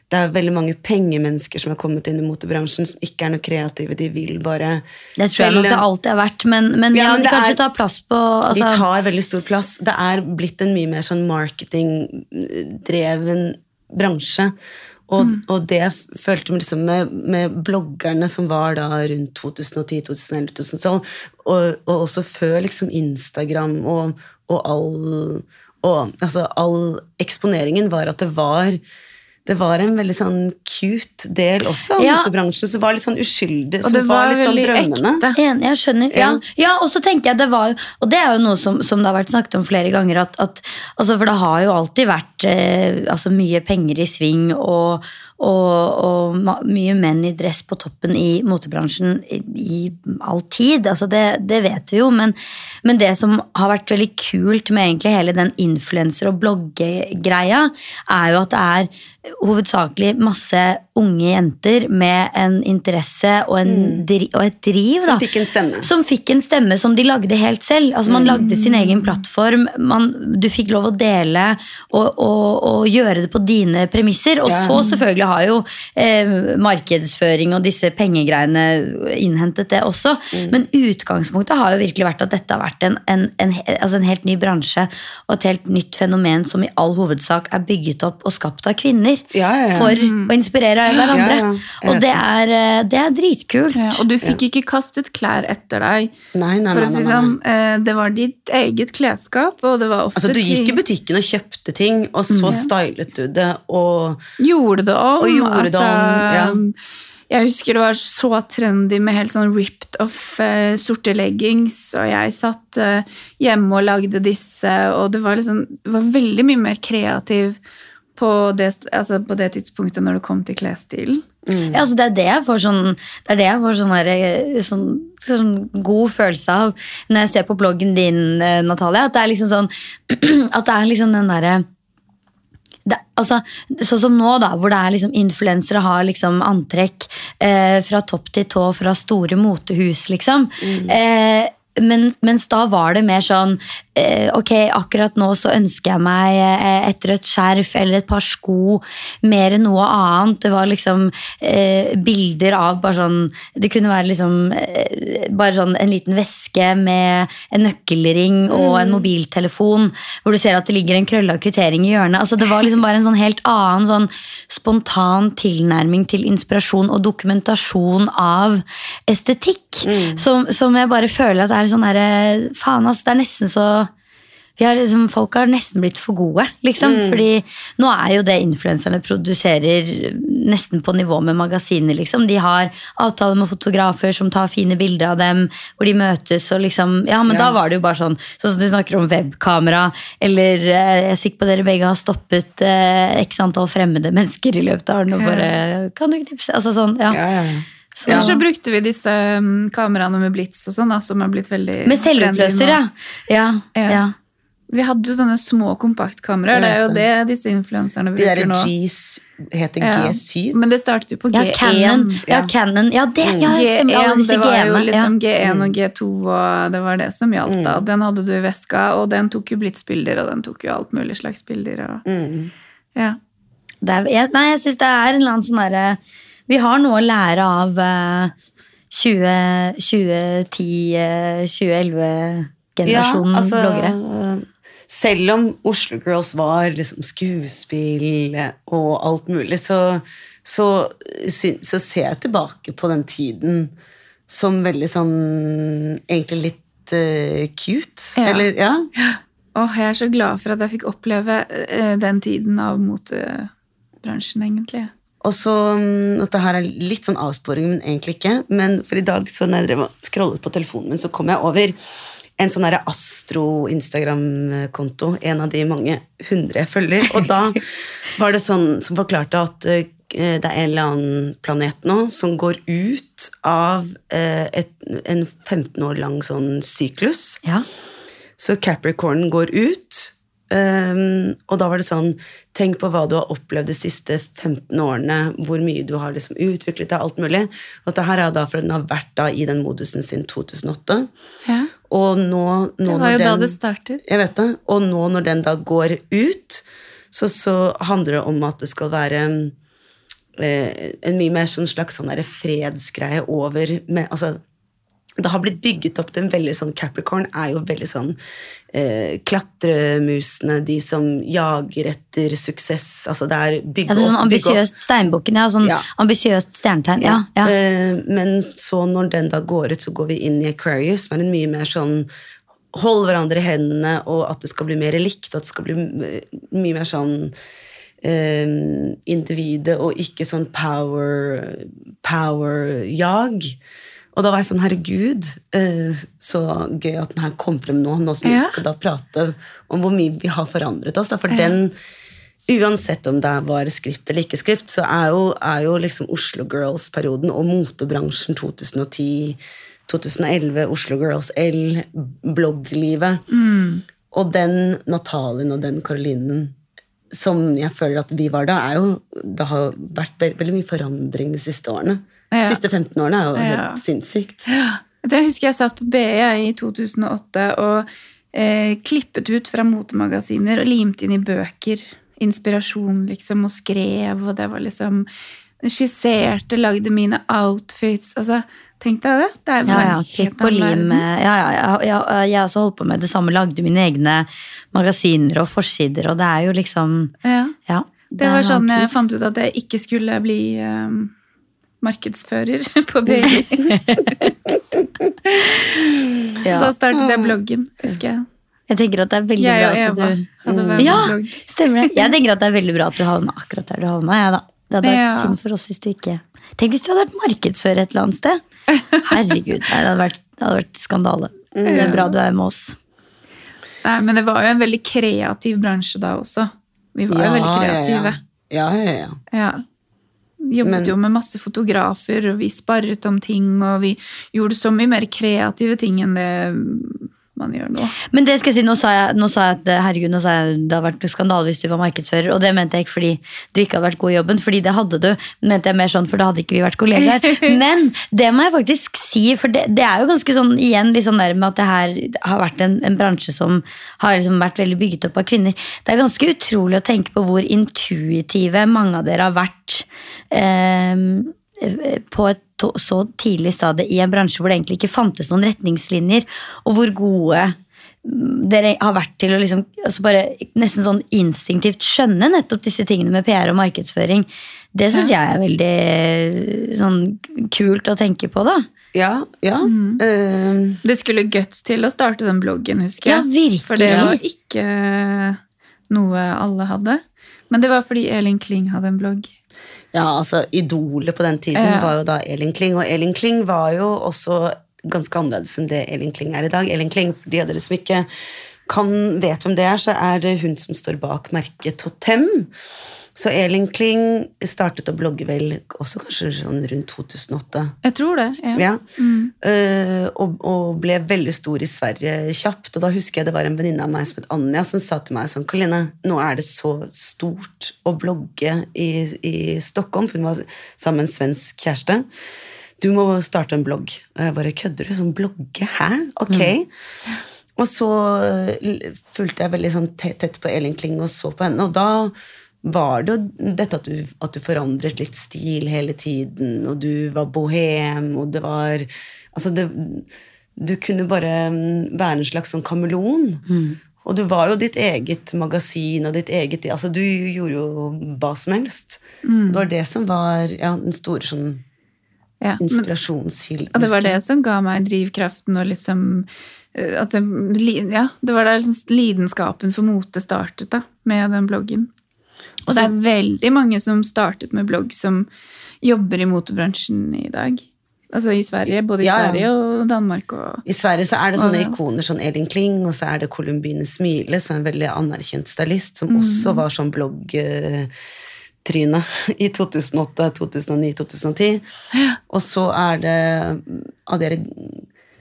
Det er veldig mange pengemennesker som har kommet inn i motebransjen, som ikke er noe kreative. De vil bare Det tror jeg nok det alltid har vært, men, men ja, Ja, men de kanskje er- tar plass på altså, De tar veldig stor plass. Det er blitt en mye mer sånn marketingdreven bransje. Og, og det jeg følte med, liksom, med, med bloggerne som var da rundt 2010, 2011, 2012, og, og også før liksom Instagram og, og all og altså, all eksponeringen var at det var det var en veldig sånn cute del også av Ja. motebransjen som var litt sånn uskyldig, som var, var litt sånn drømmende. ekte. Enig, jeg skjønner. Ja, Ja. ja og så tenker jeg det var jo Og det er jo noe som, som det har vært snakket om flere ganger, at, at altså For det har jo alltid vært eh, altså mye penger i sving og, og, og mye menn i dress på toppen i motebransjen i, i all tid. Altså det, det vet vi jo, men, men det som har vært veldig kult med egentlig hele den influenser- og bloggegreia, er jo at det er hovedsakelig masse unge jenter med en interesse og, en dri og et driv. Som da. fikk en stemme. Som fikk en stemme som de lagde helt selv. Altså Man lagde sin egen plattform. Man, du fikk lov å dele og, og gjøre det på dine premisser. Og Ja. så selvfølgelig har jo eh, markedsføring og disse pengegreiene innhentet det også. Men utgangspunktet har jo virkelig vært at dette har vært en, en, en, altså en helt ny bransje og et helt nytt fenomen som i all hovedsak er bygget opp og skapt av kvinner. Ja, ja, ja. For å inspirere hverandre. Ja, ja, og det er, eh, det er dritkult. Ja, og du fikk ikke kastet klær etter deg. Nei, nei, For nei, å si sånn, eh, Det var ditt eget klesskap, og det var ofte Altså, du gikk i butikken og kjøpte ting, og så stylet du det, og Gjorde det om. Og gjorde det om, Jeg husker det var så trendy med helt sånn ripped off uh, sorte leggings, og jeg satt uh, hjemme og lagde disse, og det var liksom det var veldig mye mer kreativ på det, altså på det tidspunktet når det kom til klesstilen. Ja, altså det er det jeg får sånn, det er det jeg får sånn, der, eh, sånn, sånn god følelse av når jeg ser på bloggen din, Natalia. At det er liksom sånn *clears throat* At det er liksom den derre altså, sånn som nå, da, hvor det er liksom influensere har liksom antrekk eh, fra topp til tå fra store motehus, liksom. Eh, men, mens da var det mer sånn eh, Ok, akkurat nå så ønsker jeg meg eh, et rødt skjerf eller et par sko. Mer enn noe annet. Det var liksom eh, bilder av bare sånn Det kunne være liksom bare sånn en liten veske med en nøkkelring og en mobiltelefon, hvor du ser at det ligger en krølla kvittering i hjørnet. Altså Det var liksom bare en sånn helt annen sånn spontan tilnærming til inspirasjon og dokumentasjon av estetikk. Som, som jeg bare føler at er sånn derre Faen, altså. det er nesten så vi har liksom, folk har nesten blitt for gode, liksom. Fordi nå er jo det influenserne produserer nesten på nivå med magasiner, liksom. De har avtaler med fotografer som tar fine bilder av dem, hvor de møtes og liksom Ja, men da var det jo bare sånn, sånn som du snakker om webkamera, eller eh, jeg er sikker på dere begge har stoppet eh, x antall fremmede mennesker i løpet av den og bare Kan du knipse? Altså sånn, ja. ja, ja, ja. Så- ja. så brukte vi disse um, kameraene med blits og sånn, da, som er blitt veldig Med selvutløser, ja. ja. Ja. ja. Vi hadde jo sånne små kompaktkameraer. Det er jo det disse influenserne De der bruker nå. G's heter Ja. G7. Men det startet jo på G1. Canon. Ja. Canon. Ja, det, ja, stemmer. Alle G1, disse det var jo liksom G1 og G2, og det var det som gjaldt da. Den hadde du i veska, og den tok jo blitsbilder, og den tok jo alt mulig slags bilder. Og, Mm. ja. Det er, jeg, nei, jeg syns det er en eller annen sånn derre Vi har noe å lære av eh, 20, 2010, eh, 2011-generasjonen altså, bloggere. Selv om Oslo Girls var liksom skuespill og alt mulig, så, så, så ser jeg tilbake på den tiden som veldig sånn Egentlig litt uh, cute. Ja. Eller, ja. Åh, jeg er så glad for at jeg fikk oppleve uh, den tiden av motebransjen, egentlig. Og så mm, Dette her er litt sånn avsporing, men egentlig ikke. Men for i dag, så når jeg drev og scrollet på telefonen min, så kom jeg over en sånn Astro-Instagram-konto. En av de mange hundre jeg følger. Og da *laughs* var det sånn som forklarte at eh, det er en eller annen planet nå som går ut av eh, et, en 15 år lang sånn syklus. Ja. Så Capricorn går ut, ehm, og da var det sånn Tenk på hva du har opplevd de siste 15 årene, hvor mye du har liksom utviklet deg, alt mulig. Og dette her er da for den har vært da i den modusen sin 2008. Ja. Og nå, nå Det var jo da det startet. Jeg vet det. Og nå når den da går ut, så, så handler det om at det skal være eh, en mye mer sånn slags sånn fredsgreie over med, altså, det har blitt bygget opp til en veldig sånn Capricorn er jo veldig sånn eh, Klatremusene, de som jager etter suksess. Altså det er bygge Ja, det er sånn opp, ambisiøst steinbukken, ja. Sånn Ja. ambisiøst stjernetegn. Ja, ja. Eh, men så når den da går ut, så går vi inn i Aquarius, som er en mye mer sånn Hold hverandre i hendene, og at det skal bli mer likt, og at det skal bli mye mer sånn eh, individet, og ikke sånn power power-jag. Og da var jeg sånn, herregud, eh, så gøy at den her kom frem nå, nå som Ja. vi skal da prate om hvor mye vi har forandret oss. Da. For den, uansett om det var skript eller ikke skript, så er jo, er jo liksom Oslo Girls-perioden og motebransjen 2010, 2011, Oslo Girls L, blogglivet. Og den Natalien og den Karolinen som jeg føler at vi var da, er jo Det har vært veldig mye forandring de siste årene. De Ja. siste 15 årene er jo Ja. helt sinnssykt. Jeg husker jeg satt på BI i 2008 og eh, klippet ut fra motemagasiner og limte inn i bøker. Inspirasjon, liksom, og skrev, og det var liksom Skisserte, lagde mine outfits. Altså, tenk deg det. Det er Ja, ja, klipp og lim. eh, Ja, ja, ja, ja, jeg har også holdt på med det samme. Lagde mine egne magasiner og forsider, og det er jo liksom Ja. Ja. Det det var sånn jeg fant ut at jeg ikke skulle bli eh, markedsfører *laughs* på BI. *laughs* Ja. Da startet jeg bloggen, husker jeg. Jeg tenker at det er veldig Jeg bra at Eva du hadde Ja, blogg. stemmer det. Jeg *laughs* tenker at det er veldig bra at du havna akkurat der du havna. Ja, da. Det hadde vært Ja. synd for oss hvis du ikke Tenk hvis du hadde vært markedsfører et eller annet sted. Herregud, nei, det hadde vært, det hadde vært skandale. Det er bra du er med oss. Nei, men det var jo en veldig kreativ bransje da også. Vi var jo veldig kreative. Ja, ja, ja. ja. Jobbet Men- jo med masse fotografer, og vi sparret om ting, og vi gjorde så mye mer kreative ting enn det man gjør nå. Men det skal jeg si, nå sa jeg, nå sa jeg at herregud, nå sa jeg det hadde vært skandale hvis du var markedsfører. Og det mente jeg ikke fordi du ikke hadde vært god i jobben, fordi det hadde du. Mente jeg mer sånn, for da hadde ikke vi vært kollegaer. *laughs* Men det må jeg faktisk si, for det, det er jo ganske sånn igjen litt sånn der med at det her har vært en, en bransje som har liksom vært veldig bygget opp av kvinner. Det er ganske utrolig å tenke på hvor intuitive mange av dere har vært. Eh, på et så tidlig stadie i en bransje hvor det egentlig ikke fantes noen retningslinjer, og hvor gode mm, dere har vært til å liksom, altså bare nesten sånn instinktivt skjønne nettopp disse tingene med PR og markedsføring. Det syns jeg er veldig sånn kult å tenke på, da. Ja, ja. Mm. Uh, Det skulle guts til å starte den bloggen, husker jeg. Ja, virkelig. For det var ikke noe alle hadde. Men det var fordi Elin Kling hadde en blogg. Ja, altså Idolet på den tiden Ja. var jo da Elin Kling, og Elin Kling var jo også ganske annerledes enn det Elin Kling er i dag. Elin Kling, for de av dere som ikke kan, vet hvem det er, så er det hun som står bak merket Totem. Så Elin Kling startet å blogge vel også kanskje sånn rundt 2008. Jeg tror det. ja. Ja. Mm. Uh, og, og ble veldig stor i Sverige kjapt. Og da husker jeg det var en venninne av meg som het Anja, som sa til meg sånn Karoline, nå er det så stort å blogge i, i Stockholm, for hun var sammen med en svensk kjæreste. Du må starte en blogg. Og jeg bare kødder du? Sånn blogge? Hæ? Ok. Og så eh, fulgte jeg veldig sånn tett på Elin Kling og så på henne, og da var det jo dette at du, at du forandret litt stil hele tiden, og du var bohem, og det var Altså, det, du kunne bare mm, være en slags sånn kameleon. Og du var jo ditt eget magasin og ditt eget Altså, du gjorde jo hva som helst. Det var det som var ja, den store sånn Ja. Inspirasjonskilden. og det var det som ga meg drivkraften og liksom eh, at det, ja, det var der liksom lidenskapen for mote startet da, med den bloggen. Og det er veldig mange som startet med blogg som jobber i motorbransjen i dag. Altså i Sverige, både i Ja, ja. Sverige og Danmark og I Sverige så er det sånne og, ikoner som Elin Kling, og så er det Columbine Smile, som er en veldig anerkjent stylist, som Mm. også var sånn bloggtryne *laughs* i 2008, 2009, 2010. Og så er det av dere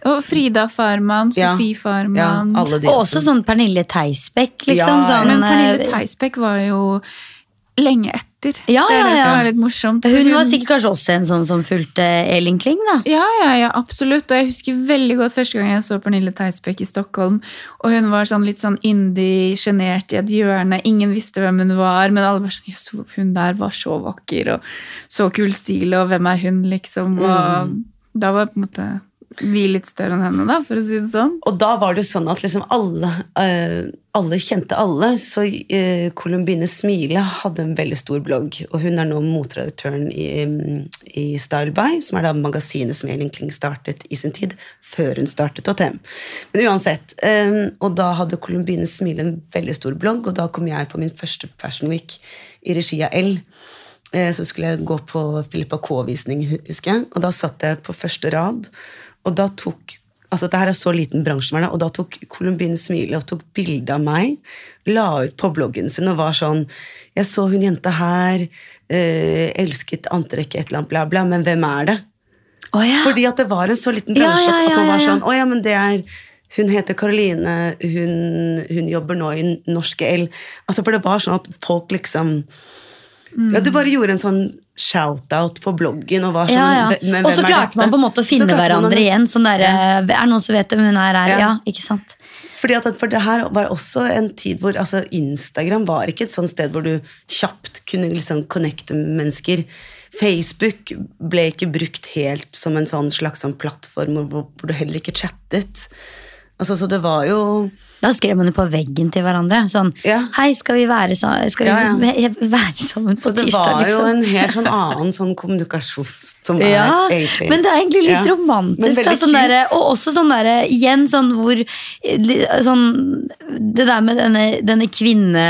Og Frida Farman, Ja. Sofie Ja, Farman. alle de Og også sånn Pernille Theisbeck, liksom. Ja, ja. sånn, Men Pernille Theisbeck var jo lenge etter. Ja, det er det ja, som er litt morsomt. Hun, Hun var sikkert kanskje også en sånn som fulgte Elin Kling, da. Ja, ja, ja, absolutt. Og jeg husker veldig godt første gang jeg så Pernille Theisbeck i Stockholm. Og hun var sånn litt sånn indie, sjenert i et hjørne. Ingen visste hvem hun var, men alle var sånn Jøss, hun der var så vakker, og så kul stil, og hvem er hun, liksom? Og Mm. da var på en måte vi litt større enn henne, da, for å si det sånn. Og da var det jo sånn at liksom alle, uh, alle kjente alle. Så uh, Columbine Smile hadde en veldig stor blogg, og hun er nå motredaktøren i, i Style By, som er da magasinet som Elin Kling startet i sin tid, før hun startet HTM. Men uansett. Um, og da hadde Columbine Smile en veldig stor blogg, og da kom jeg på min første Fashion Week i regi av L. Så skulle jeg gå på Filippa K-visning, husker jeg, og da satt jeg på første rad. Og da tok altså det her er så liten bransjen, og da tok Columbine Smile og tok bilde av meg, la ut på bloggen sin og var sånn Jeg så hun jenta her, eh, elsket antrekket, et eller annet, bla, bla, men hvem er det? Oh, ja. Fordi at det var en så liten bransje ja, ja, at man var sånn Å ja, men det er hun heter Karoline, hun, hun, jobber nå i Norske L. Altså, for det var sånn at folk liksom mm. Ja, du bare gjorde en sånn shout-out på bloggen. Og var sånn, ja, ja. Og så klarte man på en måte å finne hverandre igjen. Sånn der, ja. Er det noen som vet hvem hun er? her? Ja. ikke sant? Fordi at, for det her var også en tid hvor altså, Instagram var ikke et sånt sted hvor du kjapt kunne liksom connecte med mennesker. Facebook ble ikke brukt helt som en sånn slags sånn plattform hvor, hvor du heller ikke chattet. Altså, så det var jo da skrev man jo på veggen til hverandre. Sånn ja. Hei, skal vi være, skal ja, ja. *laughs* Være sammen på tirsdag? Så det var liksom. jo en helt sånn annen sånn kommunikasjon som ja, er egentlig Men det er egentlig litt romantisk. Da, sånn der, og også sånn derre Igjen sånn hvor sånn, Det der med denne, denne kvinne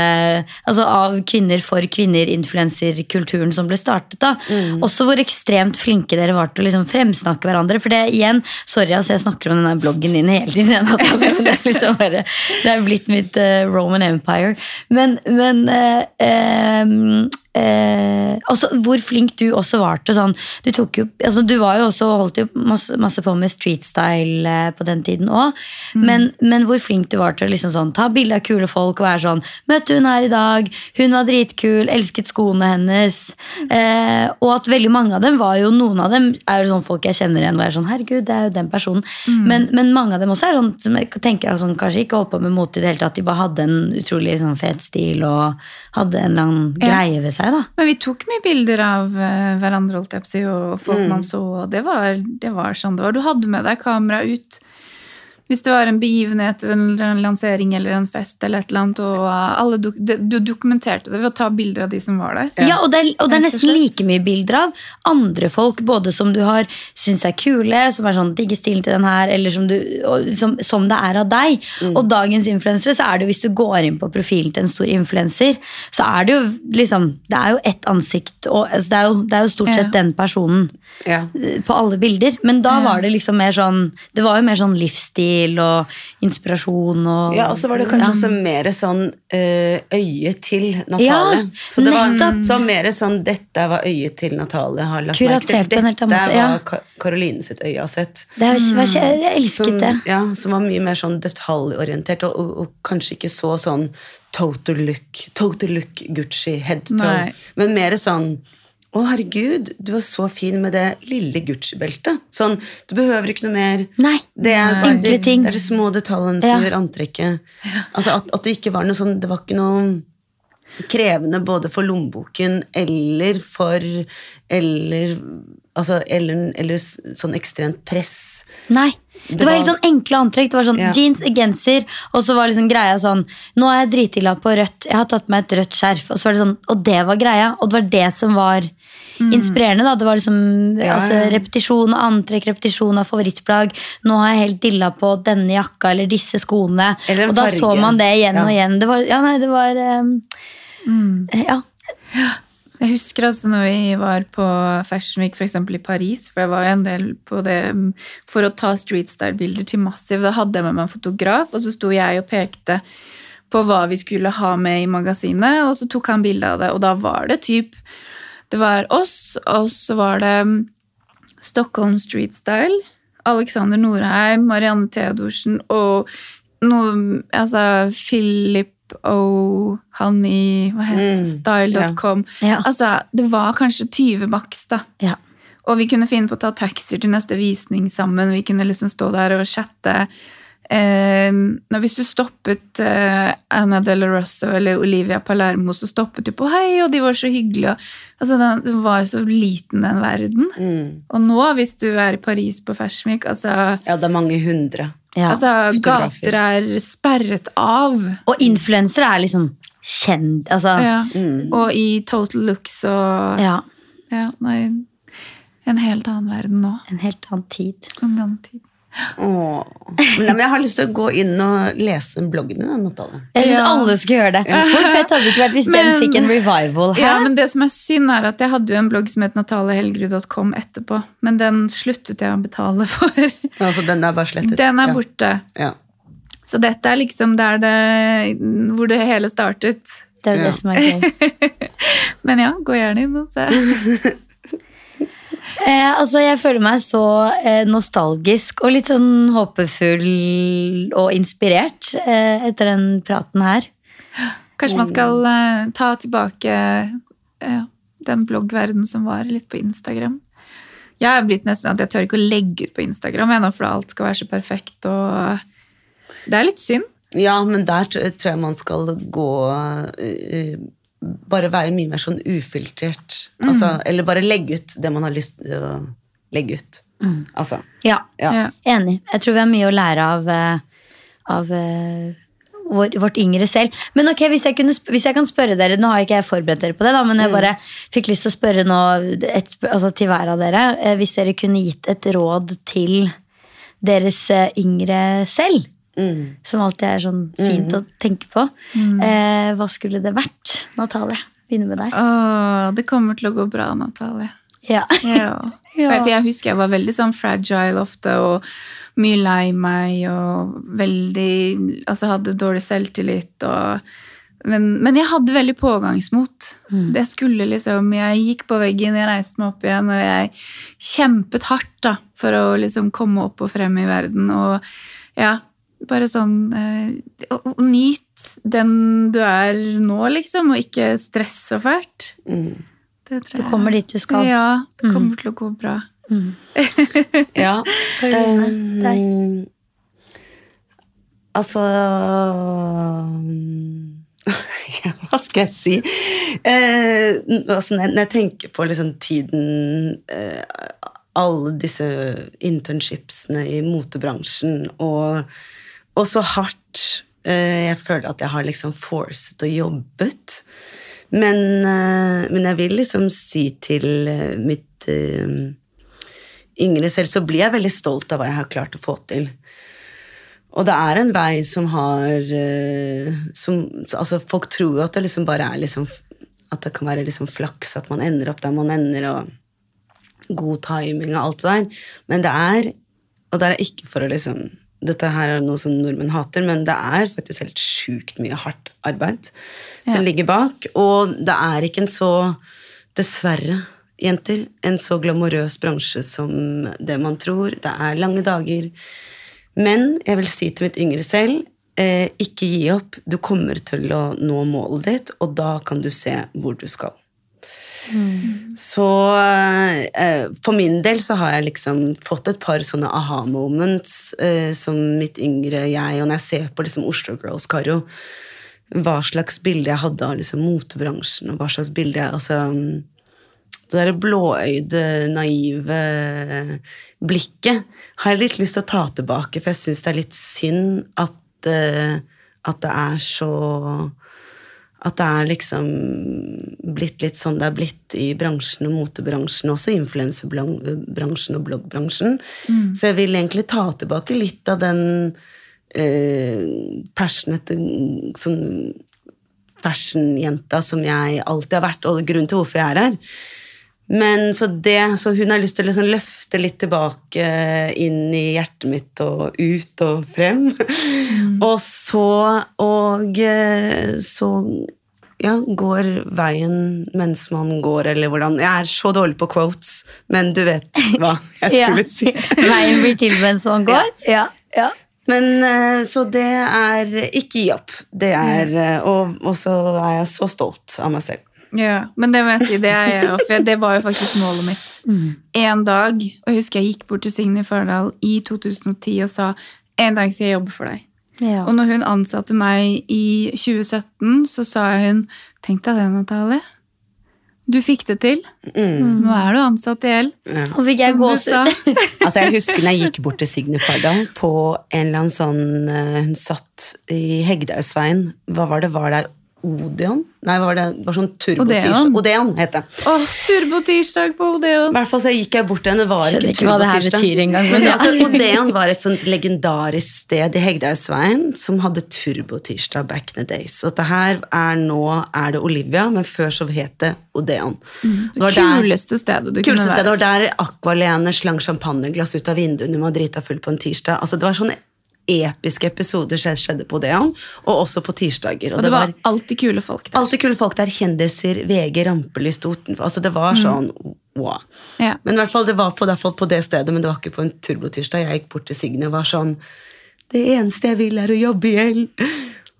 Altså av kvinner for kvinner-influenserkulturen som ble startet, da. Mm. Også hvor ekstremt flinke dere var til å liksom fremsnakke hverandre. For det igjen, sorry altså jeg snakker om denne bloggen din hele tiden. det er liksom bare det er blitt mitt uh, Roman Empire. Men, men uh, Eh, også, hvor flink du også var til sånn Du tok jo altså, Du var jo også, holdt jo masse, masse på med streetstyle eh, på den tiden òg. Mm. Men, men, hvor flink du var til å liksom sånn, ta bilde av kule folk og være sånn 'Møtte hun her i dag. Hun var dritkul. Elsket skoene hennes.' Eh, og at veldig mange av dem var jo Noen av dem er jo sånn folk jeg kjenner igjen. Og er sånn, herregud, det er jo den personen. Mm. Men, men, mange av dem også er sånn som jeg tenker sånn, kanskje ikke holdt på med mote i det hele tatt. De bare hadde en utrolig sånn fet stil og hadde en eller annen ja. greie ved seg seg, da. Men vi tok mye bilder av uh, hverandre, holdt jeg på å si, og folk mm. man så, og det var, det var sånn det var. Du hadde med deg kamera ut hvis det var en begivenhet eller en lansering eller en fest, eller et eller annet, og alle dok du dokumenterte det ved å ta bilder av de som var der. Ja, og det er, og det er nesten like mye bilder av andre folk, både som du har syns er kule, som er sånn digge stilen til den her, eller som, du, som, som det er av deg. Mm. Og dagens influensere, så er det jo hvis du går inn på profilen til en stor influenser, så er det jo liksom Det er jo ett ansikt, og altså, det, er jo, det, er jo, stort sett ja. den personen ja. på alle bilder. Men da var det liksom mer sånn Det var jo mer sånn livsstil stil og inspirasjon og Ja, og så var det kanskje ja. også mer sånn uh, øye til Natalie. Ja, så det var så mer sånn Dette var øyet til Natalie har lagt merke til. Dette var Karoline sitt øye har sett. Det var, jeg elsket som, det. Ja, Som var mye mer sånn detaljorientert, og, og, og kanskje ikke så sånn total look, total look Gucci, head to toe, men mer sånn å, herregud, du var så fin med det lille Gucci-beltet. Sånn, Du behøver ikke noe mer. Nei, det er bare enkle ting. Det er de små detaljene som ja. gjør antrekket. Altså at, at, det ikke var noe sånn Det var ikke noe krevende både for lommeboken eller for Eller altså, eller, eller sånn ekstremt press. Nei. Det, det var, helt sånn enkle antrekk. Det var sånn ja. Jeans, genser, og så var liksom greia sånn Nå er jeg dritglad på rødt. Jeg har tatt meg et rødt skjerf. Og så var det sånn, og det var greia. Og det var det som var mm. inspirerende. da Det var liksom ja, altså, repetisjon av antrekk, repetisjon av favorittplagg. Nå har jeg helt dilla på denne jakka eller disse skoene. Eller og da farge. så man det igjen og igjen. Det var, ja, nei, det var um, mm. Ja. Jeg husker altså når vi var på Fashion Week f.eks. i Paris, for jeg var jo en del på det for å ta streetstyle-bilder til Massiv. Da hadde jeg med meg en fotograf, og så sto jeg og pekte på hva vi skulle ha med i magasinet, og så tok han bilde av det, og da var det typ Det var oss, og så var det Stockholm Street Style, Alexander Norheim, Marianne Theodorsen og noe Altså Philip O, han i hva het mm, style.com. Ja. Altså, det var kanskje 20 maks, da. Ja. Og vi kunne finne på å ta taxier til neste visning sammen. Vi kunne liksom stå der og chatte eh, Hvis du stoppet eh, Anna de la Rosso eller Olivia Palermo, så stoppet du på 'hei', og de var så hyggelige. Altså, den, den var jo så liten, den verden. Mm. Og nå, hvis du er i Paris på Fashion Week altså, Ja, det er mange hundre. Ja. altså. Gater er sperret av. og influensere er liksom kjent Altså, ja. Ja. Mm. Og i Total Looks og ja. nei, En helt annen verden nå. en helt annen tid. En annen tid. Åh. Men, men jeg har lyst til å gå inn og lese bloggen din, Natalie. Jeg syns Ja. alle skulle gjøre det. Hvor fett hadde det ikke vært hvis den fikk en revival her? Ja, men det som er synd, er at jeg hadde jo en blogg som het natalehelgerud.com etterpå, men den sluttet jeg å betale for. Altså, den er bare slettet. Den er Ja. borte. Ja. Så dette er liksom der det, hvor det hele startet. Det er Ja. det som er gøy. *laughs* Men ja, gå gjerne inn og se. *laughs* Eh, altså, jeg føler meg så eh, nostalgisk og litt sånn håpefull og inspirert eh, etter den praten her. Kanskje man skal eh, ta tilbake eh, den bloggverdenen som var litt på Instagram. Jeg er blitt nesten at jeg tør ikke å legge ut på Instagram ennå, for alt skal være så perfekt. og Det er litt synd. ja, men der tror jeg man skal gå eh, Bare være mye mer sånn ufiltrert. Altså, eller bare legge ut det man har lyst til å legge ut. Altså. Ja, Ja. Enig. Jeg tror vi har mye å lære av, eh, av eh, vår, vårt yngre selv. Men ok, hvis jeg, kunne, hvis jeg kan spørre dere, nå har ikke jeg forberedt dere på det, da, men jeg bare fikk lyst til å spørre nå et, altså til hver av dere. eh, Hvis dere kunne gitt et råd til deres yngre selv, Mm. som alltid er sånn fint å tenke på, eh, hva skulle det vært? Natalie, begynner med deg. Åh, det kommer til å gå bra, Natalie. Ja. Ja. *laughs* Ja. For jeg husker jeg var veldig sånn fragile ofte, og mye lei meg, og veldig Altså hadde dårlig selvtillit og men, men jeg hadde veldig pågangsmot. Det skulle liksom Jeg gikk på veggen, jeg reiste meg opp igjen, og jeg kjempet hardt da, for å liksom komme opp og frem i verden. Og ja, bare sånn eh, Nyt den du er nå, liksom, og ikke stress så fælt. Mm. Det tror Du kommer dit du skal. Ja, det kommer til å gå bra. *laughs* Ja. Karoline, Um, deg. Altså *laughs* ja, Hva skal jeg si? Eh, altså, når når jeg tenker på liksom tiden eh, Alle disse internshipsene i motebransjen, og, og så hardt eh, jeg føler at jeg har liksom forcet og jobbet. Men, eh, men jeg vil liksom si til eh, mitt yngre selv, så blir jeg veldig stolt av hva jeg har klart å få til. Og det er en vei som har som, altså Folk tror jo at det liksom bare er liksom At det kan være liksom flaks at man ender opp der man ender, og god timing og alt det der. Men det er Og det er ikke for å liksom Dette her er noe som nordmenn hater, men det er faktisk helt sjukt mye hardt arbeid som Ja. ligger bak. Og det er ikke en så Dessverre, jenter, en så glamorøs bransje som det man tror. Det er lange dager. Men jeg vil si til mitt yngre selv eh, ikke gi opp. Du kommer til å nå målet ditt, og da kan du se hvor du skal. Så eh, for min del så har jeg liksom fått et par sånne aha-moments eh, som mitt yngre jeg, og når jeg ser på liksom Oslo Girls, Karo, hva slags bilde jeg hadde av liksom motebransjen, og hva slags bilde jeg altså, Det derre blåøyde, naive blikket har jeg litt lyst til å ta tilbake, for jeg syns det er litt synd at, eh, at det er så At det er liksom blitt litt sånn det er blitt i bransjen og motebransjen, også influensebransjen og bloggbransjen. Så jeg vil egentlig ta tilbake litt av den eh, passionate sånn fashion-jenta som jeg alltid har vært, og grunnen til hvorfor jeg er her. Men så, det, så hun har lyst til å liksom løfte litt tilbake inn i hjertet mitt og ut og frem. og så Og eh, så ja, går veien mens man går, eller hvordan Jeg er så dårlig på quotes, men du vet hva jeg *laughs* Ja. skulle si. *laughs* Veien blir til mens man går. Ja, ja. Men eh, Så det er Ikke gi opp. Det er eh, Og, og så er jeg så stolt av meg selv. Ja, men det må jeg si, det er jeg for det var jo faktisk målet mitt. En dag, og jeg husker jeg gikk bort til Signe Førdal i 2010 og sa en dag skal jeg jobbe for deg. Ja. Og når hun ansatte meg i 2017, så sa hun Tenk deg det, Natalie. Du fikk det til. Mm. Nå er du ansatt i L. Ja. Og fikk jeg gåsehud. *laughs* Altså, jeg husker når jeg gikk bort til Signe Fardal på en eller annen sånn eh, Hun satt i Hegdehaugsveien. Hva var det? Var det Odeon? Nei, var det? det var sånn turbotirsdag. Odeon. Odeon het det. Åh, turbotirsdag på I Odeon. hvert fall så gikk jeg bort til henne. Det var Skjønner ikke ikke hva det her betyr engang. Men altså, Odeon var et sånt legendarisk sted i Hegdehaugsveien som hadde turbotirsdag back in the days. Og det her er nå er det Olivia, men før så het det Odeon. Det var der- Kuleste stedet du Kuleste kunne stedet det var der Aqualene slang champagneglass ut av vinduet når man drita full på en tirsdag. Altså, det var sånne episke episoder som skjedde på Odeon, og også på tirsdager. Og det var alltid kule folk der. alltid kule folk der. Kjendiser, VG, rampelyst utenfor. Altså, det var sånn wow. Ja. Men i hvert fall, det var på, fall på det stedet, men det var ikke på en turbotirsdag. Jeg gikk bort til Signe og var sånn Det eneste jeg vil, er å jobbe i L.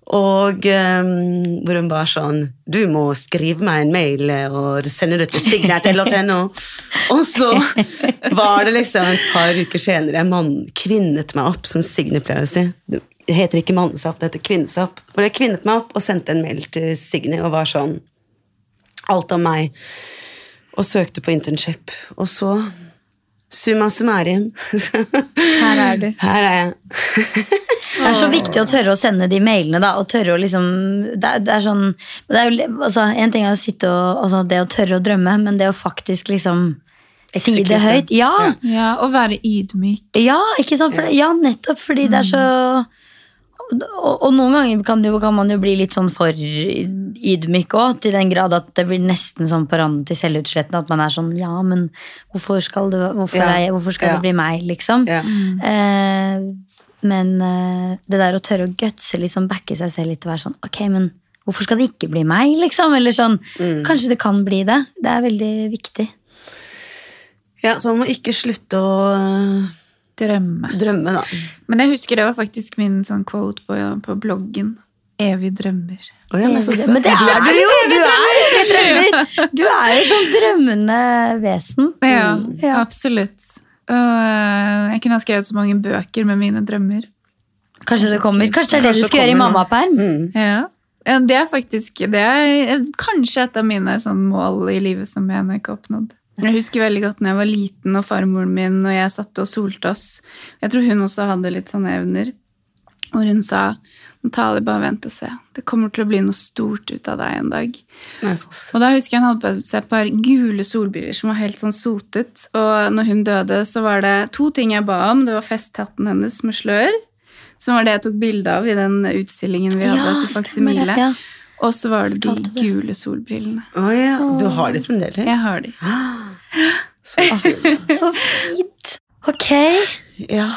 Og um, hvor hun var sånn Du må skrive meg en mail eh, og sende det til signet.no. *laughs* Og så var det liksom et par uker senere en mann kvinnet meg opp, som Signe pleier å si. Det heter ikke mannesapp, det heter kvinnesapp. For jeg kvinnet meg opp og sendte en mail til Signe og var sånn Alt om meg. Og søkte på internship. Og så Summa summarum. Her er du. *laughs* Her er jeg. Det er så viktig å tørre å sende de mailene, da. Og tørre å liksom Det er, det er sånn det er jo, altså, En ting er å sitte og altså, Det å tørre å drømme, men det å faktisk liksom si det høyt Ja! Ja, Og være ydmyk. Ja, ikke sant? For, ja, nettopp fordi det er så og, og noen ganger kan, jo, kan man jo bli litt sånn for ydmyk òg, til den grad at det blir nesten sånn på randen til selvutslettende. At man er sånn Ja, men hvorfor skal det, hvorfor Ja. jeg, hvorfor skal Ja. det bli meg, liksom? Ja. Eh, men eh, det der å tørre å gutse, liksom backe seg selv litt og være sånn Ok, men hvorfor skal det ikke bli meg, *laughs* liksom? Eller sånn Kanskje det kan bli det. Det er veldig viktig. ja, så man må ikke slutte å Drømme. drømme, da. Men jeg husker det var faktisk min sånn quote på, på bloggen. Evig drømmer. Oh, ja, men, så men det er du jo! Du er jo drømmer! Du er jo et sånt drømmende vesen. Ja, Ja. absolutt. Og øh, jeg kunne ha skrevet så mange bøker med mine drømmer. Kanskje det kommer. Kanskje det er det Kanskje du skal gjøre i mammaperm? Mm. Ja. Det er faktisk det er kanskje et av mine sånn, mål i livet som jeg ikke har oppnådd. Jeg husker veldig godt når jeg var liten og farmoren min og jeg satte og solte oss. Jeg tror hun også hadde litt sånne evner. Og hun sa Natalie, bare vent og se. Det kommer til å bli noe stort ut av deg en dag. Jesus. Og da husker jeg han hadde på seg et par gule solbriller som var helt sånn sotet. Og når hun døde, så var det to ting jeg ba om. Det var festhatten hennes med slør, som var det jeg tok bilde av i den utstillingen vi hadde til stemmer Faksimile. ja. Og så var det de gule solbrillene. Å ja, du har det fremdeles? Jeg har de. *gasps* Så. *gasps* Så fint. Ok. Ja.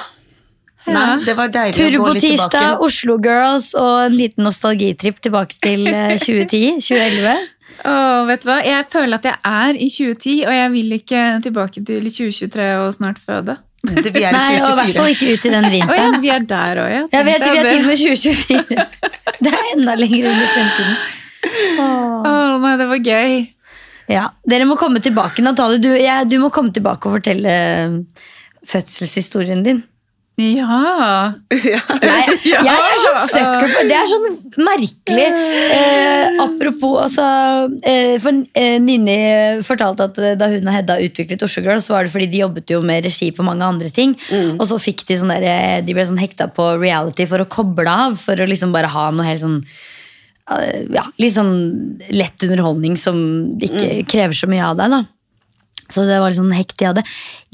Nei, det var deilig å gå litt Turbotirsdag, tilbake. Oslo Girls og en liten nostalgitripp tilbake til eh, *laughs* 2010-2011. Åh, vet du hva? Jeg føler at jeg er i 2010, og jeg vil ikke tilbake til 2023 og snart føde. Det, vi er Nei, i og i hvert fall ikke ut i den Å ja, vinteren. vi er der òg, ja. Jeg vet, vi er til og med 2024. *laughs* Det er enda lenger inn i fremtiden. Å oh. oh, nei, det var gøy. Ja, Dere må komme tilbake, Natalie. Du, jeg, du må komme tilbake og fortelle eh, fødselshistorien din. Ja. Jeg, jeg er sånn sucker for Det er sånn merkelig. Eh, apropos, altså eh, For eh, Nini fortalte at eh, da hun og Hedda utviklet Oslo Girls, så var det fordi de jobbet jo med regi på mange andre ting. Og så fikk de sånn der, eh, De ble sånn hekta på reality for å koble av. For å liksom bare ha noe helt sånn eh, ja, litt sånn lett underholdning som ikke krever så mye av deg. da så det var litt sånn hekt av det.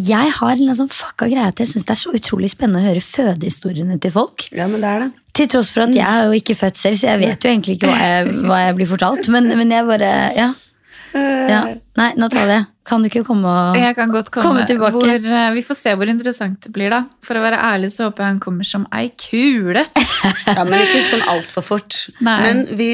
Jeg har en sånn fucka greie at jeg syns det er så utrolig spennende å høre fødehistoriene til folk. Ja, men det er det. Til tross for at jeg er jo ikke født selv, så jeg vet jo egentlig ikke hva jeg, hva jeg blir fortalt. Men, men jeg bare ja. ja. Nei, Natalie, kan du ikke komme og Jeg kan godt komme. Komme tilbake. Hvor, eh, vi får se hvor interessant det blir, da. For å være ærlig så håper jeg han kommer som ei kule. Ja, men ikke sånn altfor fort. Nei. Men vi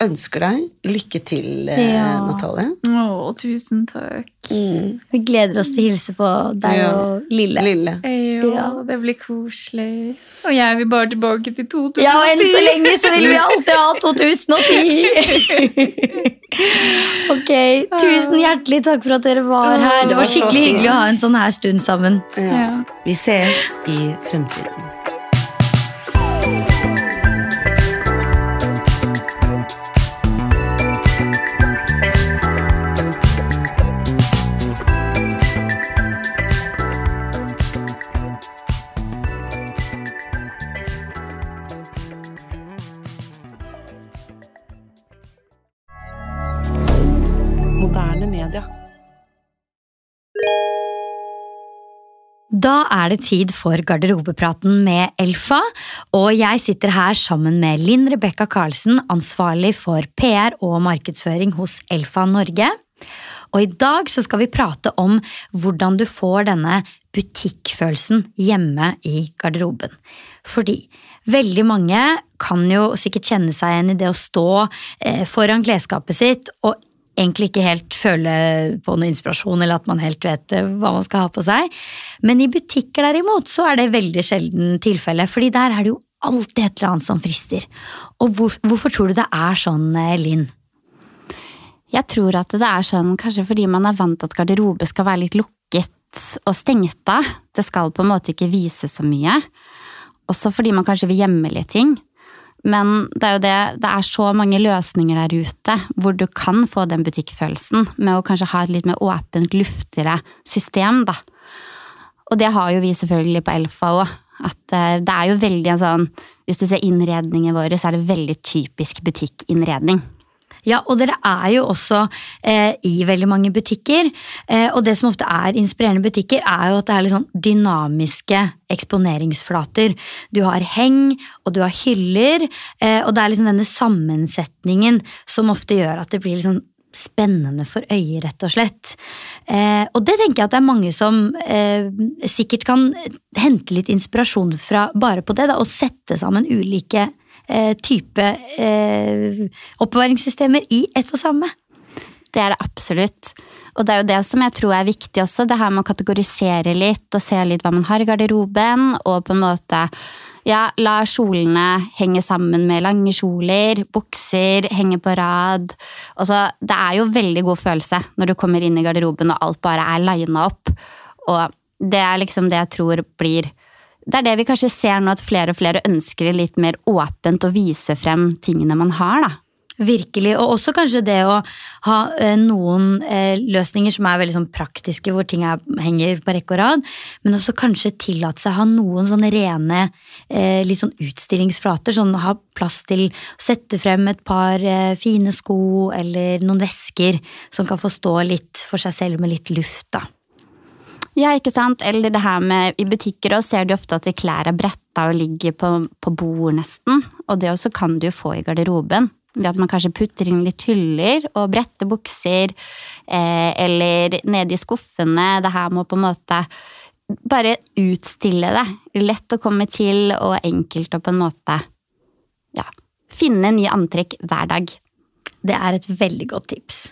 ønsker deg lykke til, eh, Ja. Natalie. Å, tusen takk. Mm. Vi gleder oss til å hilse på deg Ja. og Lille. Lille. Jo, Ja. det blir koselig. Og jeg vil bare tilbake til 2010. Ja, og enn så lenge så vil vi alltid ha 2010! *laughs* ok, tusen hjertelig takk for at dere var her. Det var var skikkelig hyggelig å ha en sånn her stund sammen. Ja. Ja. Vi ses i fremtiden. Da er det tid for garderobepraten med Elfa, og jeg sitter her sammen med Linn Rebekka Karlsen, ansvarlig for PR og markedsføring hos Elfa Norge. Og i dag så skal vi prate om hvordan du får denne butikkfølelsen hjemme i garderoben. Fordi veldig mange kan jo sikkert kjenne seg igjen i det å stå eh, foran klesskapet sitt og egentlig ikke helt føle på noe inspirasjon, eller at man helt vet eh, hva man skal ha på seg. Men i butikker derimot så er det veldig sjelden tilfelle, fordi der er det jo alltid et eller annet som frister. Og hvor, hvorfor tror du det er sånn, eh, Linn? Jeg tror at det er sånn kanskje fordi man er vant til at garderobe skal være litt lukket og stengt av. Det skal på en måte ikke vise så mye. Også fordi man kanskje vil gjemme litt ting. Men det er jo det, det er så mange løsninger der ute hvor du kan få den butikkfølelsen med å kanskje ha et litt mer åpent, luftigere system, da. Og det har jo vi selvfølgelig på Elfa òg. At eh, det er jo veldig en sånn Hvis du ser innredningen vår, så er det veldig typisk butikkinnredning. Ja, og dere er jo også eh, i veldig mange butikker. Eh, og det som ofte er inspirerende butikker, er jo at det er litt sånn dynamiske eksponeringsflater. Du har heng, og du har hyller, eh, og det er liksom denne sammensetningen som ofte gjør at det blir litt sånn spennende for øyet, rett og slett. Eh, og det tenker jeg at det er mange som eh, sikkert kan hente litt inspirasjon fra bare på det, da, og sette sammen ulike type eh, oppbevaringssystemer i ett og samme. Det er det absolutt. Og det er jo det som jeg tror er viktig også, det her med å kategorisere litt og se litt hva man har i garderoben, og på en måte ja, la kjolene henge sammen med lange kjoler, bukser, henge på rad. Også, det er jo veldig god følelse når du kommer inn i garderoben og alt bare er lina opp. Og det er liksom det jeg tror blir Det er det vi kanskje ser nå, at flere og flere ønsker litt mer åpent å vise frem tingene man har, da. Virkelig, og også kanskje det å ha eh, noen eh, løsninger som er veldig sånn praktiske, hvor ting er, henger på rekke og rad, men også kanskje tillate seg å ha noen sånne rene eh, litt sånn utstillingsflater. Sånn ha plass til å sette frem et par fine sko eller noen vesker som kan få stå litt for seg selv med litt luft, da. Ja, ikke sant? Eller det her med I butikker også ser du ofte at klær er bretta og ligger på, på bord, nesten. Og det også kan du få i garderoben. Ved at man kanskje putter inn litt hyller og bretter bukser, eh, eller nede i skuffene. Det her må på en måte bare utstille det. Lett å komme til og enkelt å på en måte ja, finne nye antrekk hver dag. Det er et veldig godt tips.